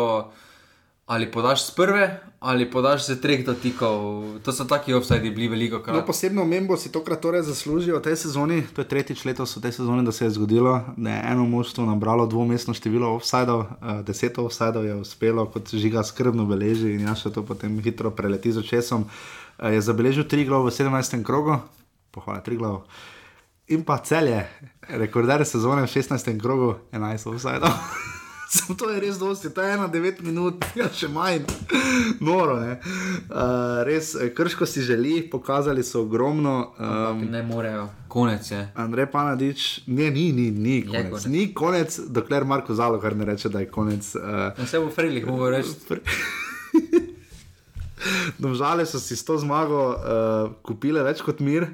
ali podaš z prve, ali podaš z treh dotikov. To so taki offsajdi bili veliko krat. No, posebno membo si tokrat torej zaslužijo v tej sezoni. To je tretjič letos v tej sezoni, da se je zgodilo, da je eno moštvo nabralo dvomestno število offsajdov, uh, deset offsajdov je uspelo, kot žiga skrbno beleži in jaz še to potem hitro preleti z očesom. Uh, je zabeležil tri glav v 17. krogu, pohvala tri glav. In pa celje, rekorder sezone v 16. krogu, 11 offsajdov. Sam to je res dosti, je ena 9 minut, ja, še manj, noro. ne. Uh, res, eh, krško si želi, pokazali so ogromno. Um, Ne morejo, konec je. Andrej Panadič, ne, ni, ni, ni konec. konec. Ni konec, dokler Marko Zalokar ne reče, da je konec. Uh, vse bo Frilih, mogo reči. Domžale so si s to zmago uh, kupile več kot mir.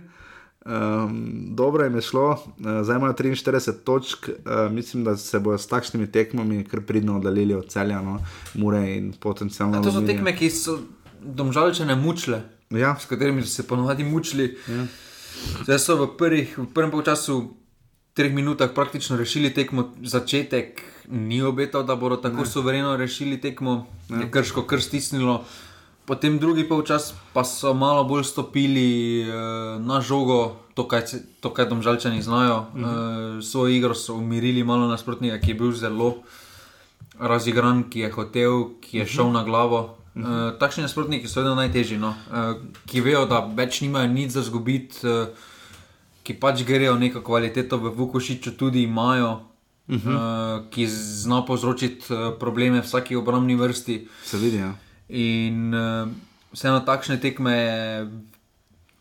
Um, dobro jim je šlo, uh, zdaj imajo 43 točk, uh, mislim, da se bodo s takšnimi tekmami kar pridno oddaljili od celja, no, Mure in potencialno. A to so Aluminija. tekme, ki so domžalčane mučile, ja. s katerimi so se ponovadi mučili. Ja. Zdaj so v, prvih, v prvem polčasu, treh minutah praktično rešili tekmo, začetek ni obetal, da bodo tako Ne. suvereno rešili tekmo, Ne. je krško kar stisnilo. Potem drugi polčas pa so malo bolj stopili uh, na žogo, to kaj, to, kaj domžalčani znajo. Mhm. Uh, svojo igro so umirili malo nasprotnika, ki je bil zelo razigran, ki je hotel, ki je šel Mhm. na glavo. Mhm. Uh, takšni nasprotniki so vedno najtežji, no? uh, ki vejo, da več nimajo nič za zgubiti, uh, ki pač grejo neko kvaliteto v Vukošiču, tudi imajo, uh. -huh. uh, ki zna povzročiti uh, probleme vsaki obrambni vrsti. Se vidi. Ja. In uh, vseeno takšne tekme je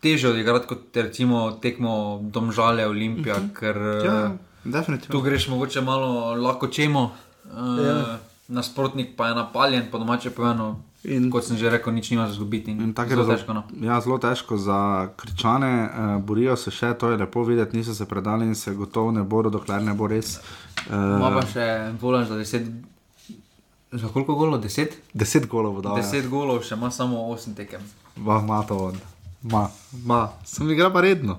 teže odigrati kot recimo tekmo Domžale Olimpija, uh Mhm. -huh. ker uh, Ja, definitivno. tu greš mogoče malo lahko čemo. Uh, Ja. ja. nasprotnik pa je napaljen, po domače povedano. In kot sem že rekel, nič nima za zgubiti. zelo je težko. No. Ja, zelo težko za kričane, uh, borijo se še, to je lepo videti, niso se predali in se gotovo ne bodo, dokler ne bo res. Ima Uh, pa še volaš za 10. Za koliko golov? 10? 10 golov bo dal. 10 golov, še ima samo 8 tekem. Ma, ma to on. Ma, ma. Sem igra pa redno.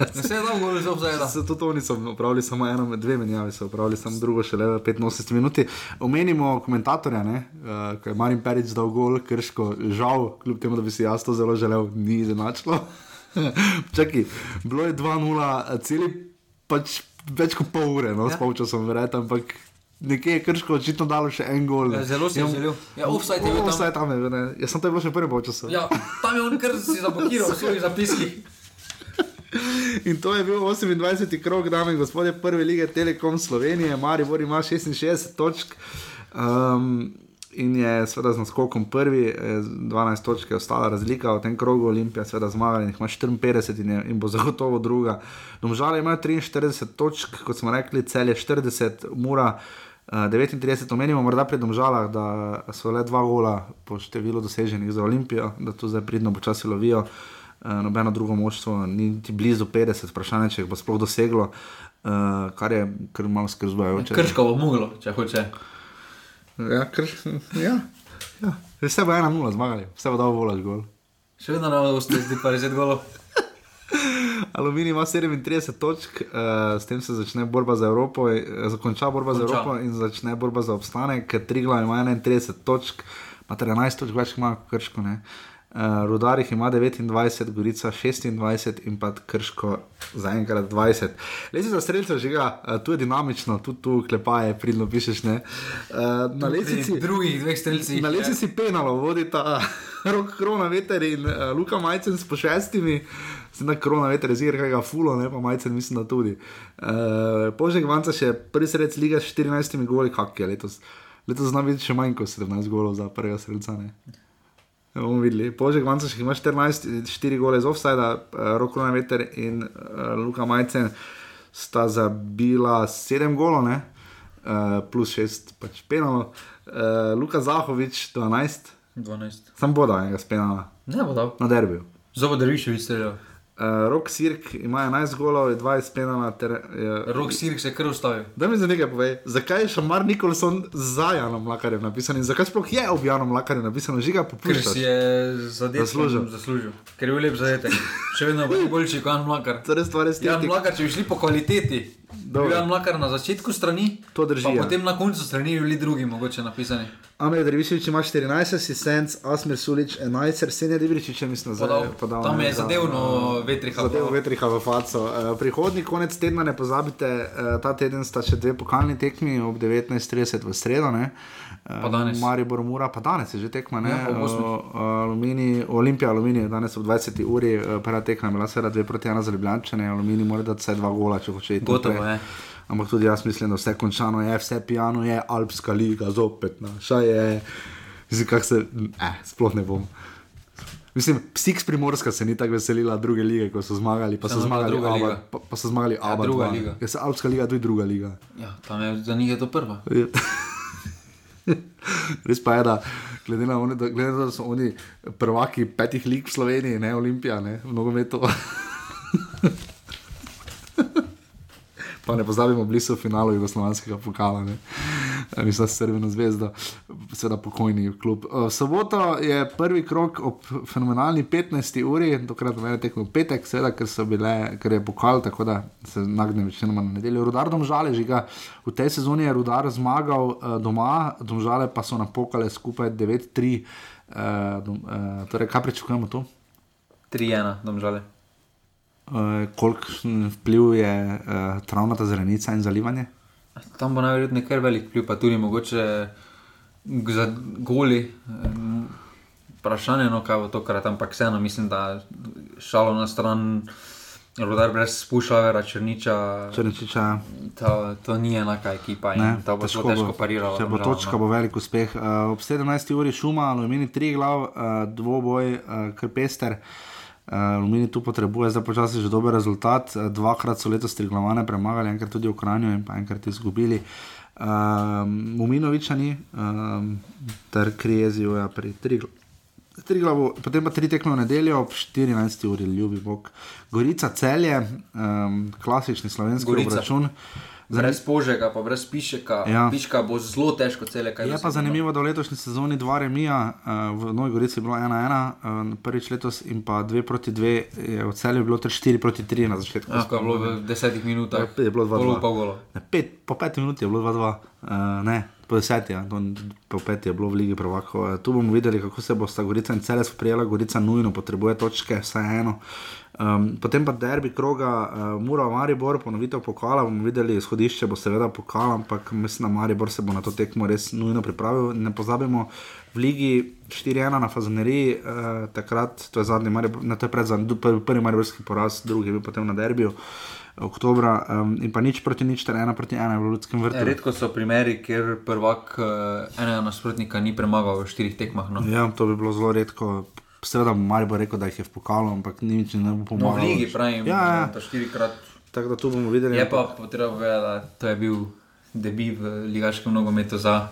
Vse je dal gol iz obzajda. Se tudi oni so opravili samo eno, med dve menjavi so opravili, samo drugo še le v 85 minuti. Omenimo komentatorja, ne, uh, ko je Marin Perič dal gol, krško, žal, kljub temu, da bi si jaz to zelo želel, ni izenačilo. Čakaj, bilo je 2-0, celi pač več kot pol ure, no, ja. Ja. s polčasom verjetno, ampak nekje je krško očitno dalo še en gol. Ja, zelo si je želel. Ja, offside je bil tam. Offside tam je, ne. Jaz sem to bilo še prvi polčas. Ja, tam je on kar si zablokiral v svojih zapiskih. In to je bil 28. krok, dame in gospodje, prve lige Telekom Slovenije, Maribor ima 66 točk. Um, In je seveda z naskokom prvi, eh, 12 točk je ostala razlika v tem krogu, Olimpija seveda zmagala in jih ima 54 in, je, in bo zagotovo druga. Domžale imajo 43 točk, kot smo rekli, cel je 40, mura eh, 39, omenimo morda pri domžalah, da so le dva gola po številu doseženih za Olimpijo, da tu zdaj pridno počasi lovijo. Uh, nobeno drugo moštvo ni niti blizu 50, vprašanje, če jih bo sploh doseglo, uh, kar je kar malo skrzujoče. Krško bo moglo, če hoče. Ja, krš, ja, ja. Vse bo 1-0 zmagali, vse bo dal volaš gol. Še vedno zdi pa 10 golov. Aluminij ima 37 točk, uh, s tem se začne borba za Evropo, eh, zakonča borba za Konča. Evropo in začne borba za obstanek, ker Trigla ima 31 točk, ima 13 točk več, ima Krško. Ne? Uh, Rudarih ima 29, Gorica 26 in pa Krško zaenkrat 20. Lezi za streljce žiga, uh, tu je dinamično, tudi tu klepaje, pridno pišeš. Ne? Uh, na Pri lesici, drugih dveh streljcih. na lesici penalo vodita rok krona veter in uh, Luka Majcen s po šestimi. Zdaj na korona veter je ziger, kaj ga fulo, ne pa majcen, mislim, da tudi. Uh, Požek Vanca še prvi sredc liga s 14 goli, kak je letos. Letos zna biti še manj kot 17 golov za prvega sredca. Ne? Bomo videli. Požek Vanca še ima 14, 4 gole iz offsajda, uh, rok krona veter in uh, Luka Majcen sta zabila 7 golov, ne? Uh, plus 6 pač penalo. Uh, Luka Zahovič 12, 12. sam bodo enega spenala. Ne bo dal. Na derbiju. Zobo Derviševič streljal. Uh, Rok Sirk ima 11 golov, je 20 penala. Ter, je, Rok Sirk se je kar ustavil. Da mi za nekaj pove, zakaj je Šamar Nikolson za Janom Lakarjem napisan in zakaj sploh je ob Janom Lakarjem napisan, žiga Ker popušča. si je zadetek Zaslužil. zaslužil. Ker je bil lep zadetek. Še vedno bo boljši kot Jan Mlakar. Torej stvar je Jan. Mlakar, če bi šli po kvaliteti. Bil Jan Mlakar na začetku strani, To drži, pa ja. potem na koncu strani bi bili drugi mogoče napisani. Amir Derviševič ima 14 asistenc, Asmir Sulič 11, Senja Dibričič je mislim, da Podal. podal. Tam ne, je za- zadevno Vetriha Zadev. Vetriha v Faco. Uh, prihodnji konec tedna ne pozabite, uh, ta teden sta še dve pokalni tekmi ob 19.30 v sredo. Ne? Pa danes. Maribor Mura, pa danes je že tekma, ne? Ja, ob osmih. Uh, Aluminij, Olimpija, Aluminij, danes ob 20. uri, uh, prva tekma je bila seveda 2 proti 1 za Ljubljane, Aluminij mora dati vsaj dva gola, če hoče iti. Gotovo je. Ampak tudi jaz mislim, da vse končano je, vse pijano je, Alpska liga, zopet naša je. Mislim, kak se, eh, sploh ne bom. Mislim, Psix Primorska se ni tako veselila druge lige, ko so zmagali, pa so Samo zmagali druga Aba, liga. pa, pa so zmagali Ja, Aba. druga dva. liga. Ja, se Alpska liga, tudi druga liga. Ja, tam je za njih je to prva. Res pa je, da glede na, one, da, glede na to, da so oni prvaki petih lig v Sloveniji, ne Olimpija, ne v nogometu. Pa ne pozabimo, bili so v finalu jugoslovanskega pokala, ne. Eh, mislim, so Srbino zvezdo, seveda pokojni klub. Eh, V soboto je prvi krok ob fenomenalni 15. uri, tokrat meni tekmo petek, seveda, ker, so bile, ker je pokal, tako da se nagne večinoma na nedeljo. Rudar domžale žiga, v tej sezoni je Rudar zmagal uh, doma, domžale pa so napokale skupaj 9-3. Uh, dom, uh, torej, kaj pričakujemo tu? 3-1, domžale. Uh, Kolikšen vpliv je uh, travnata zrenica in zalivanje? Tam bo najverjetneje kar velik vpliv, pa tudi mogoče za goli. Vprašanje je, no, kaj bo tokrat, ampak vseeno mislim, da šalo na stran, rodar brez spušavera, črniča. Črničiča. To, to ni enaka ekipa in Ne, to bo zelo težko pariralo. Če bo Domžalam, točka, no. bo velik uspeh. Uh, ob 17. uri šuma, aluminij, tri glav, uh, dvoboj, uh, krpester. Uh, aluminij tu potrebuje zdaj počasi že dober rezultat. Uh, dvakrat so letos triglavane premagali, enkrat tudi v Kranju in pa enkrat izgubili. Um, Muminoviča ni, um, ter Krijezijo je pri Triglu. Triglavu, potem pa tri tekme v nedeljo ob 14. uri, ljubi Bog. Gorica celje, um, klasični slovenski Gorica. račun. Brez požega, pa brez pišeka. Ja. Piška bo zelo težko cele kaj Je pa zanimivo, da v letošnji sezoni dva remija, uh, v Novi Gorici je bilo 1-1, uh, prvič letos in pa 2 proti 2, je v celju bilo ter 4 proti 3 na začetku. Ja, ko je bilo v desetih minutah. Je bilo 2-2. Golo pa golo. Ne, pet, po petih minutah je bilo 2-2, uh, ne, po desetih, ja, po petih je bilo v Ligi Prvakov. Uh, tu bomo videli, kako se bo sta Gorica in Celje sprijela. Gorica nujno potrebuje točke, vsaj eno. Um, potem pa derbi kroga, uh, Mura, Maribor, ponovitev pokala. bomo videli, izhodišče bo seveda pokal, ampak mislim, da Maribor se bo na to tekmo res nujno pripravil. Ne pozabimo, v Ligi 4-1 na Fazaneriji, uh, takrat, to je zadnji, Maribor, ne, to je predzadnji, prvi, prvi Mariborski poraz, drugi je bil potem na derbiju. Oktobra um, in pa nič proti nič, ter ena proti ena v Ljudskem vrtu. Ja, redko so primeri, kjer prvak uh, enega nasprotnika ni premagal v štirih tekmah. No. Ja, to bi bilo zelo redko. Seveda bi Maribor rekel, da jih je v pokalu, ampak nič ne bo No, pomagalo. v ligi pravim, Ja, ja. to štirikrat. Tako da tu bomo videli. Je pa potrebno povedati, da to je bil debi v ligaškem nogometu za.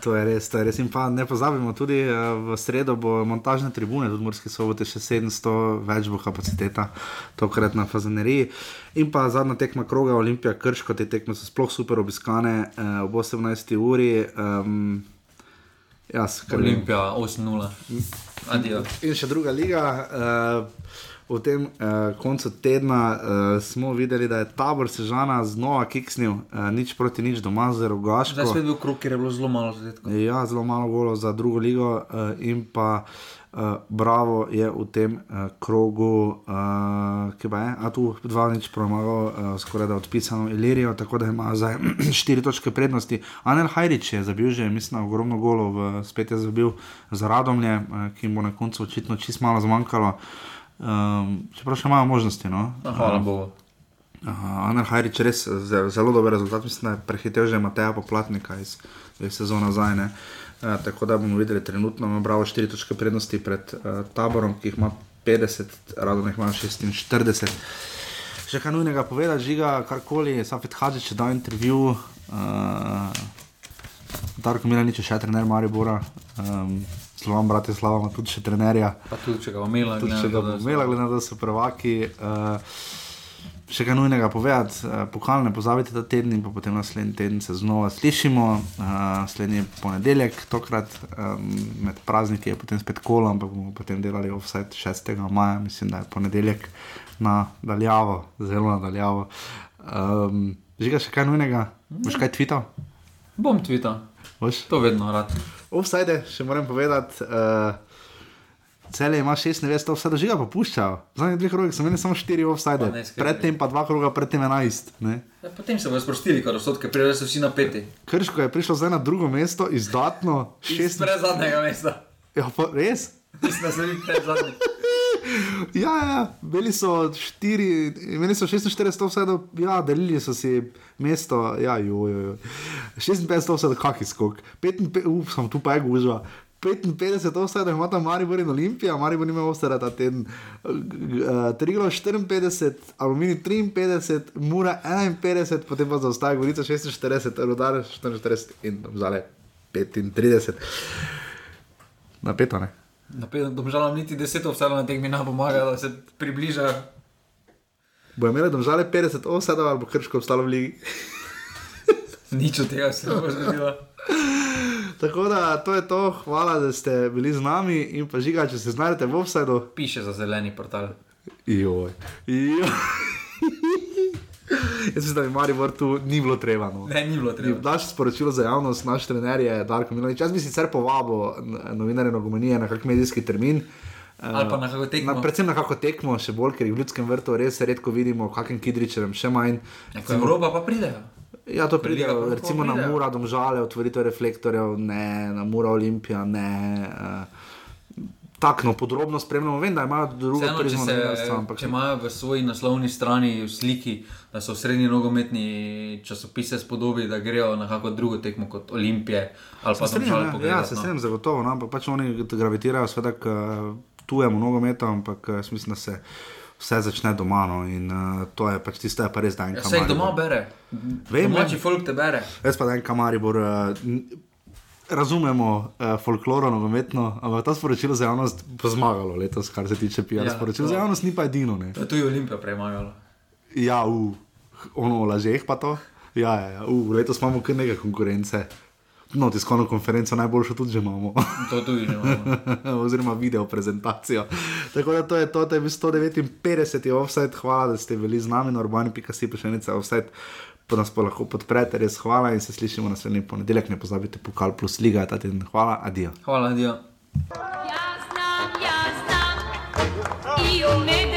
To je res, to je res. In pa ne pozabimo, tudi eh, v sredo bo montažne tribune, tudi Murski sobote, še 700, več bo kapaciteta, tokrat na Fazaneriji. In pa zadnja tekma kroga Olimpija Krško, te tekme so sploh super obiskane eh, ob 18. uri. Um, vem. Olimpija 8-0. Adijo. In še druga liga. Uh, v tem uh, koncu tedna uh, smo videli, da je tabor Sežana znova kiksnil, uh, nič proti nič doma z Rogaško. Zdaj spet bil krug, ker je bilo zelo malo zadetkov. Ja, zelo malo golo za drugo ligo uh, in pa. Uh, Bravo je v tem uh, krogu, uh, ki je, a tu dva nič premagal, uh, skoraj da odpisano Ilirijo, tako da ima zdaj štiri točke prednosti. Anel Hajrič je zabil že, mislim, ogromno golov, uh, spet je zabil za Radomlje, uh, ki bo na koncu očitno čist malo zmanjkalo. Um, čeprav še imajo možnosti. No? Hvala Bogu. Uh, Aner Hajrič res ze- zelo dober rezultat, mislim, da je prehitev že Mateja Poplatnika iz, iz sezone nazaj. ne. Uh, tako da bomo videli, trenutno ima Bravo 4 točke prednosti pred uh, taborom, ki jih ima 50, radom jih ima 46. Še kaj nujnega povedati, žiga, karkoli, Safet Hadžič je dal intervju, uh, Darko Milanič je še trener Maribora, um, Slovan Bratislava ima tudi še trenerja. Pa tudi, če ga bo imela, Tudi, če ga imela, glede na to, so prvaki. Uh, še kaj nujnega povedati, uh, pokal ne pozabite ta teden in pa potem naslednji teden se znova slišimo, uh, naslednji ponedeljek, tokrat um, med prazniki je potem spet kolo, ampak bomo potem delali offset 6. maja, mislim, da je ponedeljek na daljavo, zelo na daljavo. Um, Žiga še kaj nujnega, boš kaj tvital? Bom tvital. Boš? To vedno rad. Offside, še moram povedati. Uh, Celje ima 96 offside, žiga pa puščajo. Zadnjih dveh krogih so imeli samo 4 offside, predtem pa dva kroga, predtem 11. Ne? Ja, potem se bodo sprostili, prej so vsi napeti. Krško je prišlo zdaj na drugo mesto, izdatno Šest 6. pred zadnjega mesta. Ja, pa, res? Mislim, da so bili pred zadnji. Ja, ja, bili so štiri, imeli so 46 offside, ja, delili so si mesto, ja, jo, jo, jo. 56 offside, kaki skok, 55, uf, sem tu pa je gužva. 55 offside ima tam Maribor in Olimpija, Maribor nima offside ta teden. Uh, Triglo 54, Aluminij 53, Mura 51, potem pa zaostaja Gorica 46, Rudar 44 in Domžale 35. Napeto, ne? Napet, domžalam niti deset obstalov na tekmi nam pomaga, da se približa. Bo imela domžale 50 offside ali bo krško ostalo v ligi? Nič od tega se ne bo zgodilo. Tako da to je to, hvala, da ste bili z nami in pa žiga, če se znajdete v offsajdu. Piše za zeleni portal. Joj. Joj. Jaz mislim, da bi Maribor tu ni bilo treba. No. Ne, ni bilo treba. Daš sporočilo za javnost, naš trener je Darko Milanič. Jaz bi sicer povabil novinarje nogomenije na kak medijski termin. Ali pa na kako tekmo. Na, predvsem na kako tekmo, še bolj, ker jih v ljudskem vrtu res redko vidimo, kakem kidričerem, še manj. Neko Evropa pa pridejo. Ja, to pride, Liga recimo na. Mura, domžale, otvoritev reflektorjev, ne, na Mura Olimpija, ne. Uh, Tako no, podrobno spremljamo, vem, da imajo drugo Vseeno, če, prizmo se, ampak če imajo v svoji naslovni strani sliki, da so srednji nogometni časopise spodobi, da grejo na kakšno drugo tekmo kot Olimpije ali pa Domžale ja, ja, se no. strinjam zagotovo, no, ampak pač oni gravitirajo sveda k eh, tujemu nogometu, ampak eh, mislim, da se vse začne doma. No, in uh, to je pač tisto, kar je pa res dan. Ja, se jih doma bere. Vem, Domači vem. folk te bere. Jaz pa dan kamaribor. Uh, Razumemo uh, folkloro, nogometno, ampak to sporočilo za javnost bo zmagalo letos, kar se tiče PR. Ja, Ja, sporočilo to- za javnost ni pa edino. Ne. To je tudi Olimpija premagala. Ja, v ono lažeh pa to. Ja, ja, ja. Uh, letos imamo kar nekaj konkurence no, tiskovno konferenco najboljšo tudi že imamo. to tudi že imamo. Oziroma video prezentacijo. Tako da to je to, da je bil 159. offset, hvala, da ste bili z nami na urbani.si prišeljica offset. Pa nas pa lahko podprete, res hvala in se slišimo naslednji ponedeljek. Ne pozabite, pokal plus liga ta teden. Hvala, adijo. Hvala, adijo. Ja znam, ja znam. I umem.